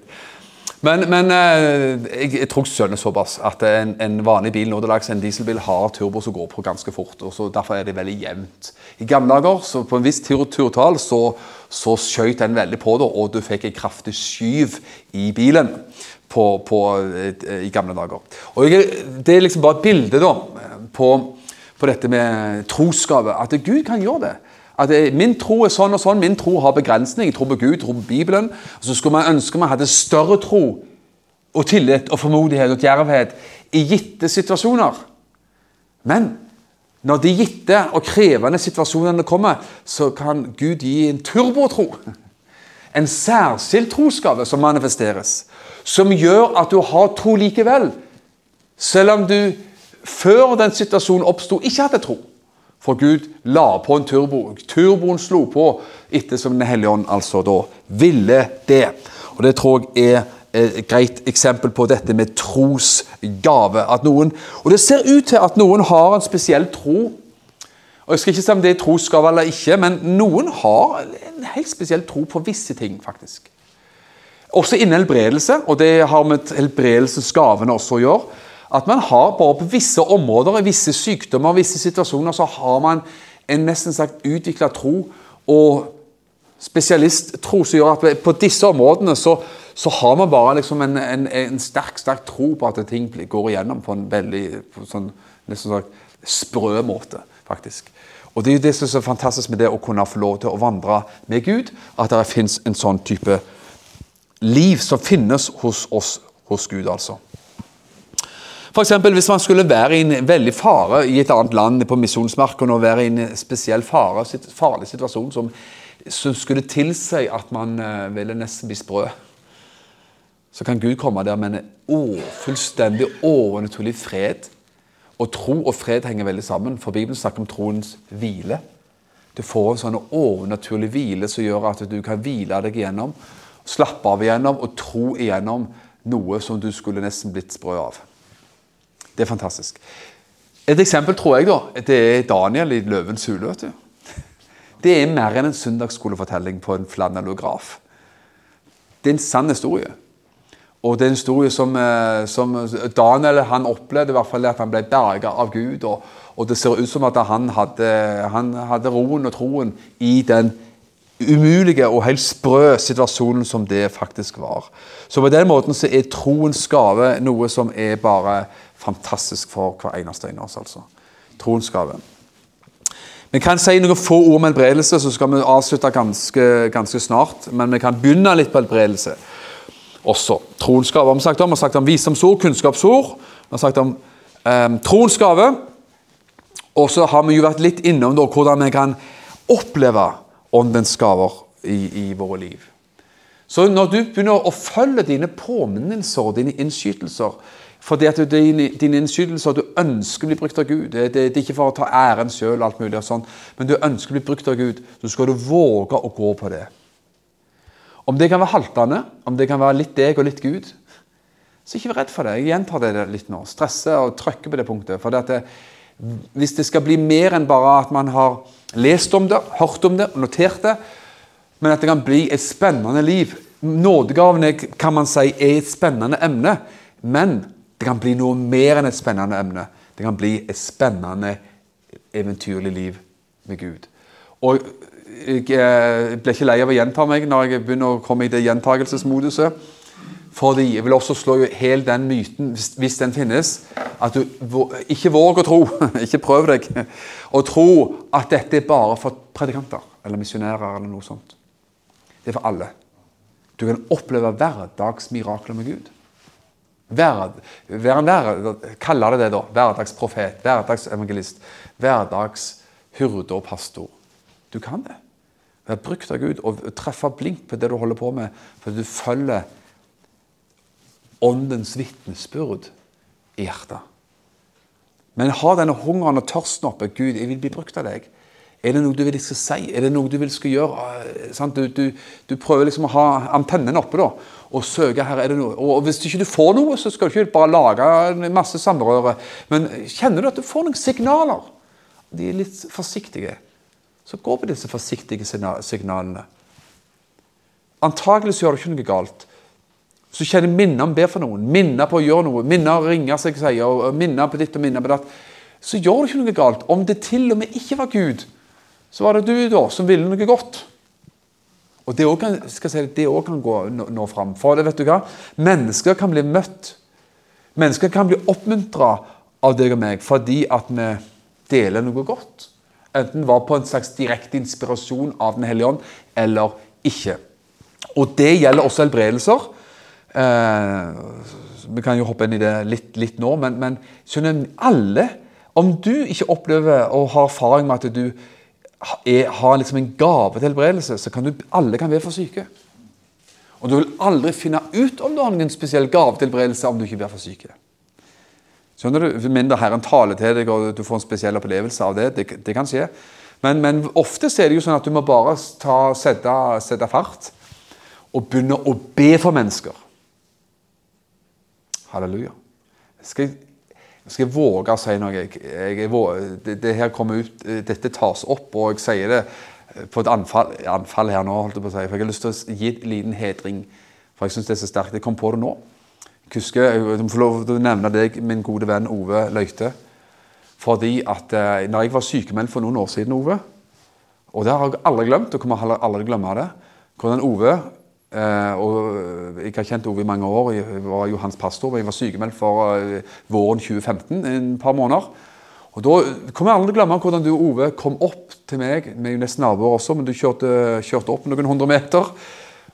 Men, men eh, jeg, jeg, tror jeg skjønner såpass at en, en vanlig bil nå til dags, en dieselbil har turbo som går på ganske fort. og så Derfor er det veldig jevnt. I gamle dager, så på en viss turtall, så, så skjøt den veldig på det, og du fikk en kraftig skyv i bilen på, på, eh, i gamle dager. Og jeg, Det er liksom bare et bilde da, på, på dette med troskapet. at Gud kan gjøre det. At Min tro er sånn og sånn, min tro har begrensning. Jeg tror på Gud, jeg tror på Bibelen. Og Så skulle man ønske man hadde større tro og tillit og formodighet og djervhet i gitte situasjoner. Men når de gitte og krevende situasjonene kommer, så kan Gud gi en turbotro. En særskilt trosgave som manifesteres. Som gjør at du har tro likevel. Selv om du før den situasjonen oppsto, ikke hadde tro. For Gud la på en turbo. Turboen slo på ettersom Den hellige ånd altså da ville det. Og Det tror jeg er et greit eksempel på dette med trosgave. At noen, og Det ser ut til at noen har en spesiell tro. Og Jeg skal ikke si om det er trosgave eller ikke, men noen har en helt spesiell tro på visse ting. faktisk. Også innen helbredelse, og det har med helbredelsesgavene også å gjøre at man har bare på visse områder, i visse sykdommer, visse situasjoner, så har man en nesten sagt utvikla tro og spesialisttro som gjør at på disse områdene så, så har man bare liksom en, en, en, sterk sterk tro på at ting går igjennom på en veldig på sånn, nesten sagt, sprø måte, faktisk. Og Det er jo det som er så fantastisk med det å kunne få lov til å vandre med Gud, at det fins en sånn type liv som finnes hos oss, hos Gud, altså. F.eks. hvis man skulle være i en veldig fare i et annet land på misjonsmarken og være i en spesiell fare, farlig situasjon som, som skulle tilsi at man uh, ville nesten bli sprø, så kan Gud komme der med en å, fullstendig overnaturlig fred. Og tro og fred henger veldig sammen, for Bibelen snakker om troens hvile. Du får en sånn overnaturlig hvile som gjør at du kan hvile deg igjennom, slappe av igjennom og tro igjennom noe som du skulle nesten blitt sprø av. Det er fantastisk. Et eksempel tror jeg da, det er Daniel i 'Løvens hule'. vet du. Det er mer enn en søndagsskolefortelling på en flanellograf. Det er en sann historie. Og det er en historie som, eh, som Daniel han opplevde i hvert fall at han ble berga av Gud. Og, og, det ser ut som at han hadde, han hadde roen og troen i den umulige og helt sprø situasjonen som det faktisk var. Så på den måten så er troens gave noe som er bare fantastisk for hver eneste en av oss. altså. Troens gave. Vi kan si noen få ord om helbredelse, så skal vi avslutte ganske, ganske snart. Men vi kan begynne litt på helbredelse også. Troens gave har vi sagt om. Vi har sagt om visdomsord, kunnskapsord. Vi har sagt om eh, troens. Og så har vi jo vært litt innom da, hvordan vi kan oppleve åndens gaver i, i våre liv. Så når du begynner å følge dine påminnelser og dine innskytelser fordi at din dine innskytelser du ønsker å bli brukt av Gud det, det, det er ikke for å ta æren sjøl, sånn, men du ønsker å bli brukt av Gud, så skal du våge å gå på det. Om det kan være haltende, om det kan være litt deg og litt Gud, så ikke vær redd for det. Jeg gjentar det litt nå. Stresse og trykke på det punktet. For det, hvis det skal bli mer enn bare at man har lest om det, hørt om det notert det, men at det kan bli et spennende liv Nådegavene kan man si er et spennende emne, men det kan bli noe mer enn et spennende emne. Det kan bli et spennende, eventyrlig liv med Gud. Og jeg eh, blir ikke lei av å gjenta meg når jeg begynner å komme i det gjentagelsesmoduset. Fordi jeg vil også slå hel den myten, hvis den finnes, at du ikke våg å tro, ikke prøv deg, å tro at dette er bare for predikanter eller misjonærer eller noe sånt. Det er for alle. Du kan oppleve hverdagsmirakler med Gud. Vær, vær kaller det det, da. Hverdagsprofet, hverdagsevangelist, hverdagshyrde og pastor. Du kan det. Vær brukt av Gud og treffe blink på det du holder på med, fordi du følger åndens vitnesbyrd i hjertet. Men ha denne hungeren og tørsten oppe. Gud, jeg vil bli brukt av deg. Er det noe du vil jeg skal si? Er det noe du vil skal gjøre? Eh, du, du, du, prøver liksom å ha antennen oppe da, og søke her. er det noe? Og Hvis ikke du får noe, så skal du ikke bare lage masse samrøre. Men kjenner du at du får noen signaler? De er litt forsiktige. Så gå på disse forsiktige signalene. Antakelig så gjør du ikke noe galt. Så kjenner minner om å be for noen, minner på å gjøre noe, minner å ringe seg sier, minner på ditt og minner på datt, så gjør du ikke noe galt. Om det til og med ikke var Gud, så var det du da som ville noe godt. Og Det òg kan, si, kan, gå nå, nå fram. For det, vet du hva? Mennesker kan bli møtt. Mennesker kan bli oppmuntra av deg og meg fordi at vi deler noe godt. Enten var på en slags direkte inspirasjon av Den hellige ånd eller ikke. Og det gjelder også helbredelser. Eh, vi kan jo hoppe inn i det litt, litt nå, men, men skjønner alle Om du ikke opplever og har erfaring med at du er, har liksom en gave til helbredelse, så kan du, alle kan være for syke. Og du vil aldri finne ut om du har noen spesiell gave til helbredelse om du ikke blir for syke. Skjønner du? Mindre Herren taler til deg, og du får en spesiell opplevelse av det. Det, det kan skje. Men, men, ofte er det jo sånn at du må bare ta, sette, sette fart og begynne å be for mennesker. Halleluja. Skal jeg, skal jeg våge å si noe? Jeg, jeg, det, det, her kommer ut, Dette tas opp, og jeg sier det på et anfall, anfall her nå. holdt jeg på å si, for Jeg har lyst til å gi en liten hedring, for jeg syns det er så sterkt. Jeg kom på det nå. Jeg husker, jeg må få lov til å nevne deg, min gode venn Ove Løite. Fordi at eh, når jeg var sykemeldt for noen år siden, Ove Og det har jeg aldri glemt, og kommer aldri glemme det. Hvordan Ove og Jeg har kjent Ove i mange år. Jeg var jo hans pastor. Jeg var sykemeldt for uh, våren 2015 en par måneder. Og Da kommer jeg aldri til å glemme hvordan du Ove, kom opp til meg. Vi er jo nesten naboer også, men du kjørte, kjørte opp noen hundre meter.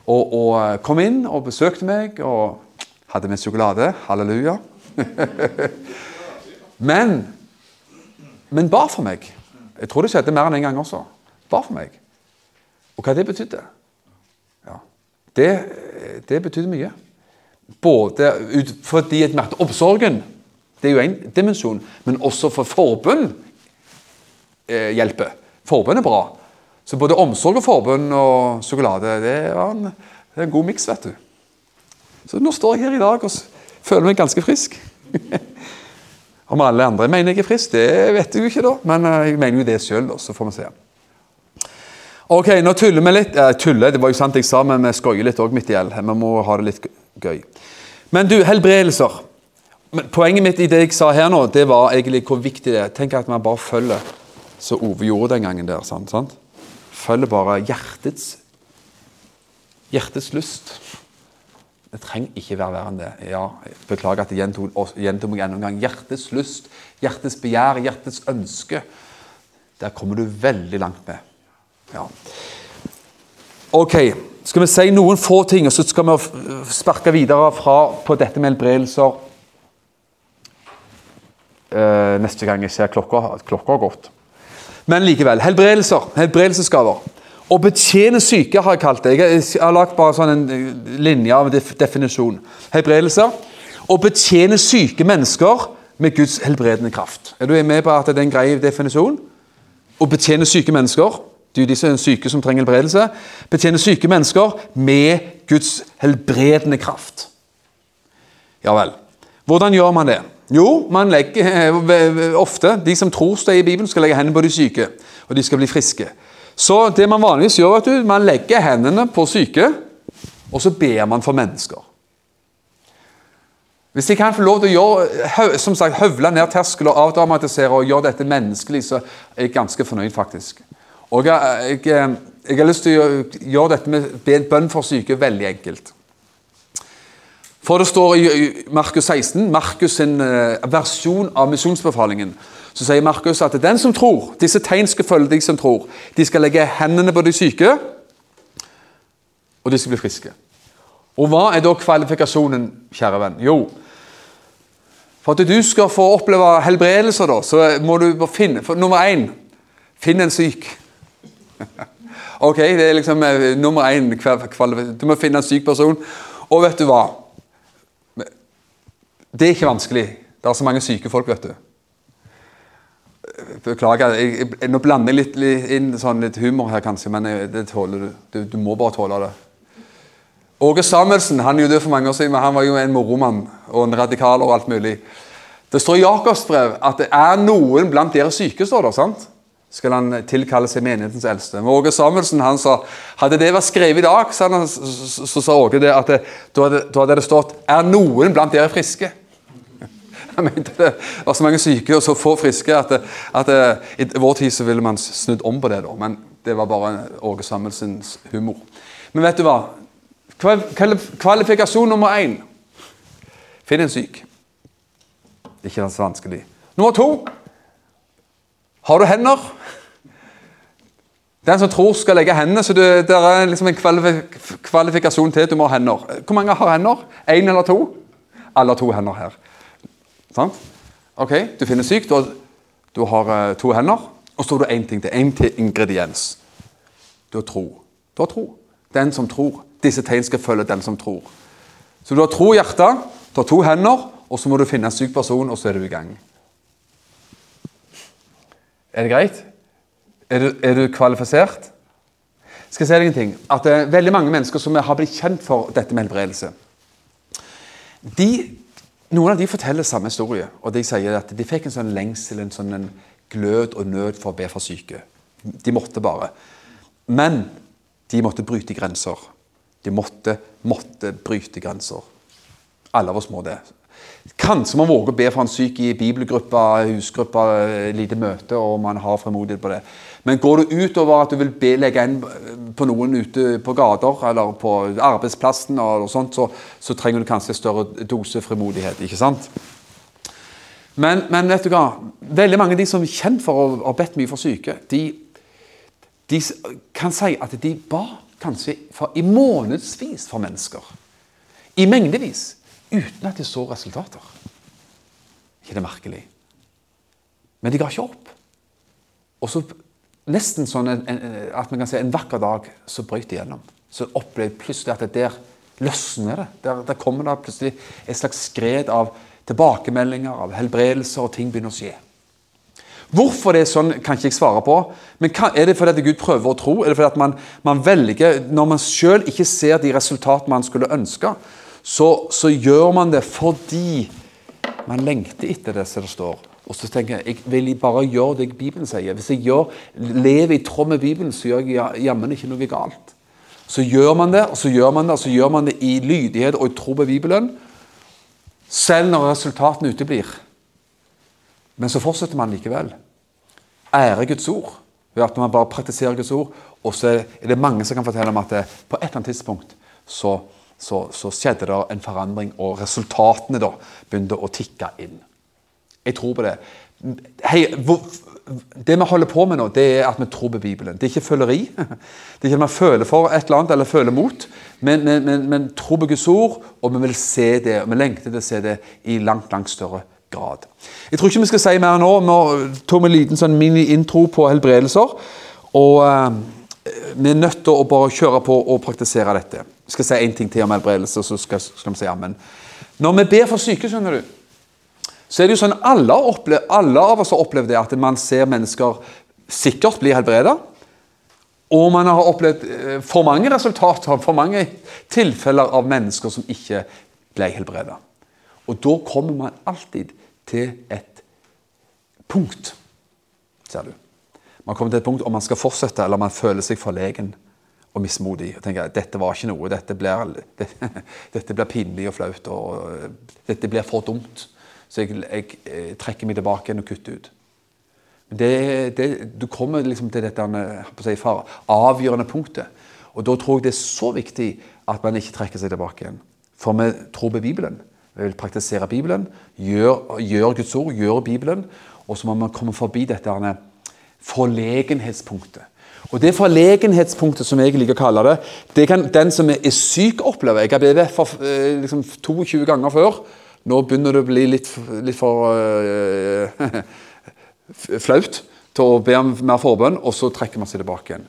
Og, og, eh, kom inn og besøkte meg og hadde med sjokolade. Halleluja. men men bar for meg. Jeg tror det skjedde mer enn én en gang også. Bar for meg. Og hva det betydde? Det, det betydde mye. Både ut, fordi jeg merket omsorgen, det er jo én dimensjon, men også for forbund eh, hjelper. Forbund er bra. Så både omsorg og forbund og sjokolade, det var en, det er en god miks, vet du. Så nå står jeg her i dag og føler meg ganske frisk. Om alle andre mener jeg er frisk, det vet jeg jo ikke, da. Men eh, jeg mener jo det sjøl, så får vi se. Ok, nå tuller vi litt. Eh, tuller, det var jo sant jeg sa, men vi skoier litt òg midt i hjel. Vi må ha det litt gøy. Men du, helbredelser. Poenget mitt i det jeg sa her nå, det var egentlig hvor viktig det er. Tenk at man bare følger som Ove gjorde den gangen der. sant? sant? Følger bare hjertets hjertets lyst. Det trenger ikke være verre enn det. Ja, Beklager at jeg gjentok meg enda en gang. Hjertets lyst, hjertets begjær, hjertets ønske. Der kommer du veldig langt med. Ja. Ok, skal vi si noen få ting, og så skal vi sparke videre fra, på dette med helbredelser eh, neste gang jeg ser klokka, klokka har gått. Men likevel. Helbredelser. Helbredelsesgaver. Å betjene syke har jeg kalt det. Jeg har lagt bare sånn en eh, linje av definisjon. Helbredelser. Å betjene syke mennesker med Guds helbredende kraft. Er du med på at det er en grei definisjon? Å betjene syke mennesker du, disse syke som trenger helbredelse, betjener syke mennesker med Guds helbredende kraft. Ja vel. Hvordan gjør man det? Jo, man legger eh, ofte De som tror står i Bibelen, skal legge hendene på de syke, og de skal bli friske. Så det man vanligvis gjør, vet du, man legger hendene på syke, og så ber man for mennesker. Hvis de kan få lov til å gjøre, som sagt, høvle ned terskel og avdramatisere og gjøre dette menneskelig, så er jeg ganske fornøyd, faktisk. Og jeg, jeg, jeg, har lyst til å gjøre dette med bønn for syke veldig enkelt. For det står i Markus 16, Markus' sin eh, versjon av misjonsbefalingen, så sier Markus at den som tror, disse tegn skal følge deg som tror. De skal legge hendene på de syke, og de skal bli friske. Og hva er da kvalifikasjonen, kjære venn? Jo, for at du skal få oppleve helbredelser, da, så må du finne for Nummer én finn en syk. ok, det er liksom eh, nummer én. Du må finne en syk person. Og vet du hva? Det er ikke vanskelig. Det er så mange syke folk, vet du. Beklager. Jeg, jeg, nå blander jeg litt, litt inn sånn litt humor her, kanskje, men jeg, det tåler du. du. Du må bare tåle det. Åge Samuelsen han er jo død for mange år siden, men han var jo en moromann og en radikal og alt mulig. Det står i Jakobs brev at det er noen blant dere syke, står det. sant? Skal han tilkalle seg menighetens eldste. Men Åge Samuelsen han sa hadde det vært skrevet i dag, så, han, så, så sa Åge det at da, hadde, da hadde det stått er noen blant dere friske. Han mente det var så mange syke og så få friske at, at i vår tid så ville man snudd om på det. da, Men det var bare Åge Samuelsens humor. Men vet du hva? Kvalifikasjon nummer én Finn en syk. Ikke så vanskelig. Nummer to Har du hender? Den som tror, skal legge hendene. så det, det er liksom en kvalifikasjon til at du må ha hender. Hvor mange har hender? Én eller to? Alle har to hender her. Sant? Ok, Du finner syk, du har, du har uh, to hender, og så har du én ting til. Én til ingrediens. Du har tro. Du har tro. Den som tror. Disse tegn skal følge den som tror. Så du har tro i hjertet, du har to hender, og så må du finne en syk person, og så er du i gang. Er det greit? Er du, er du kvalifisert? Skal jeg si deg en ting? At det er veldig mange mennesker som har blitt kjent for dette med helbredelse. De noen av de forteller samme historie, og de sier at de fikk en sånn lengsel, en sånn en glød og nød for å be for syke. De måtte bare. Men de måtte bryte grenser. De måtte, måtte bryte grenser. Alle av oss må det. Kanskje man våger å be for en syk i bibelgruppa, husgruppa, lite møte, og man har fremodighet på det. Men går du utover at du vil be, legge inn på noen ute på gater eller på arbeidsplassen, eller sånt, så, så trenger du kanskje større dose fremodighet. ikke sant? Men, men, vet du hva? veldig mange av de som er kjent for å ha bedt mye for syke, de, de kan si at de ba kanskje for, i månedsvis for mennesker. I mengdevis uten at de så resultater. ikke det merkelig? Men de ga ikke opp. Og så nesten sånn en, en, at man kan si en vakker dag så brøt de gjennom. Så opplevde plutselig at det der løsner det. Der, der kommer det plutselig et slags skred av tilbakemeldinger, av helbredelser, og ting begynner å skje. Hvorfor det er sånn, kan ikke jeg svare på. Men Er det fordi at Gud prøver å tro? Er det fordi at man, man velger, Når man sjøl ikke ser de resultatene man skulle ønske, så, så, gjør man det fordi man lengter etter det som det står. Og så tenker jeg jeg vil bare gjøre det Bibelen sier. Hvis jeg gjør, lever i tråd med Bibelen, så gjør jeg jammen ikke noe galt. Så gjør man det, og så gjør man det, og så gjør man det i lydighet og i tro på Bibelen. Selv når resultatene uteblir. Men så fortsetter man likevel. Ære Guds ord ved at man bare praktiserer Guds ord. Og så er det mange som kan fortelle om at på et eller annet tidspunkt så så, så, skjedde det en forandring, og resultatene da begynte å tikke inn. Jeg tror på det. Hei, hvor, det vi holder på med nå, det er at vi tror på Bibelen. Det er ikke føleri. Det er ikke at vi føler for et eller annet eller føler mot, men, men, men, men tror på Guds ord, og vi vil se det, og vi lengter til å se det i langt, langt større grad. Jeg tror ikke vi skal si mer nå. Vi tok en liten sånn mini-intro på helbredelser. og... Uh, vi er nødt til å bare kjøre på og praktisere dette. Jeg skal si én ting til om helbredelse, så skal, skal vi si amen. Når vi ber for syke, skjønner du, så er det jo sånn alle, opplevd, alle av oss har opplevd det at man ser mennesker sikkert bli helbredet. Og man har opplevd eh, for mange resultater, for mange tilfeller av mennesker som ikke ble helbredet. Og da kommer man alltid til et punkt, ser du. Man kommer til et punkt om man skal fortsette, eller man føler seg forlegen og mismodig. og tenker dette var ikke noe, dette blir, dette, dette blir pinlig og flaut. og Dette blir for dumt. Så jeg, jeg, jeg trekker meg tilbake igjen og kutter ut. Det, det, du kommer liksom til dette si, avgjørende punktet. Og Da tror jeg det er så viktig at man ikke trekker seg tilbake igjen. For vi tror på Bibelen. Vi vil praktisere Bibelen, gjør, gjør Guds ord, gjør Bibelen. Og så må man komme forbi dette forlegenhetspunktet. Og Det forlegenhetspunktet, som jeg liker å kalle det, det kan den som er syk, oppleve. Jeg har BVF for eh, liksom, 22 ganger før. Nå begynner det å bli litt, litt for uh, flaut til å be om mer forbønn, og så trekker man seg tilbake igjen.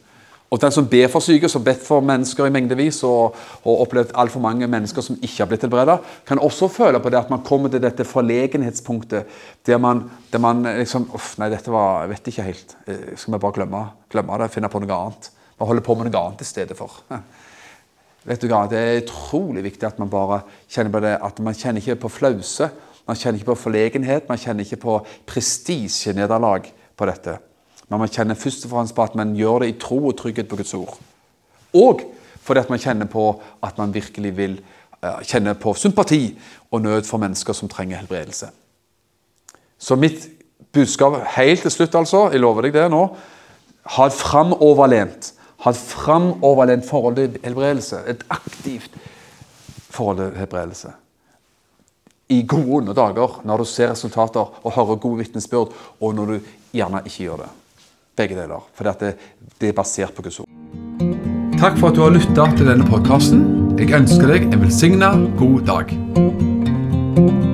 Og den som ber for syke, som bedt for mennesker i mengdevis, og, og opplevd altfor mange mennesker som ikke har blitt helbreda, kan også føle på det at man kommer til dette forlegenhetspunktet der man, der man liksom Uff, nei, dette var Jeg vet ikke helt. Eh, skal vi bare glemme, glemme det? Finne på noe annet? Man holder på med noe annet i stedet for. Vet du hva, Det er utrolig viktig at man bare kjenner på det, at man kjenner ikke på flause. Man kjenner ikke på forlegenhet, man kjenner ikke på prestisjenederlag på dette. Men man kjenner først og fremst på at man gjør det i tro og trygghet på Guds ord. Og fordi at man kjenner på at man virkelig vil uh, kjenne på sympati og nød for mennesker som trenger helbredelse. Så mitt budskap helt til slutt, altså, jeg lover deg det nå Ha et framoverlent ha et framoverlent forhold til helbredelse. Et aktivt forhold til helbredelse. I gode onde dager, når du ser resultater og hører gode vitnesbyrd, og når du gjerne ikke gjør det. Begge deler. For det, det er basert på Guds ord. Takk for at du har lytta til denne podkasten. Jeg ønsker deg en velsigna god dag.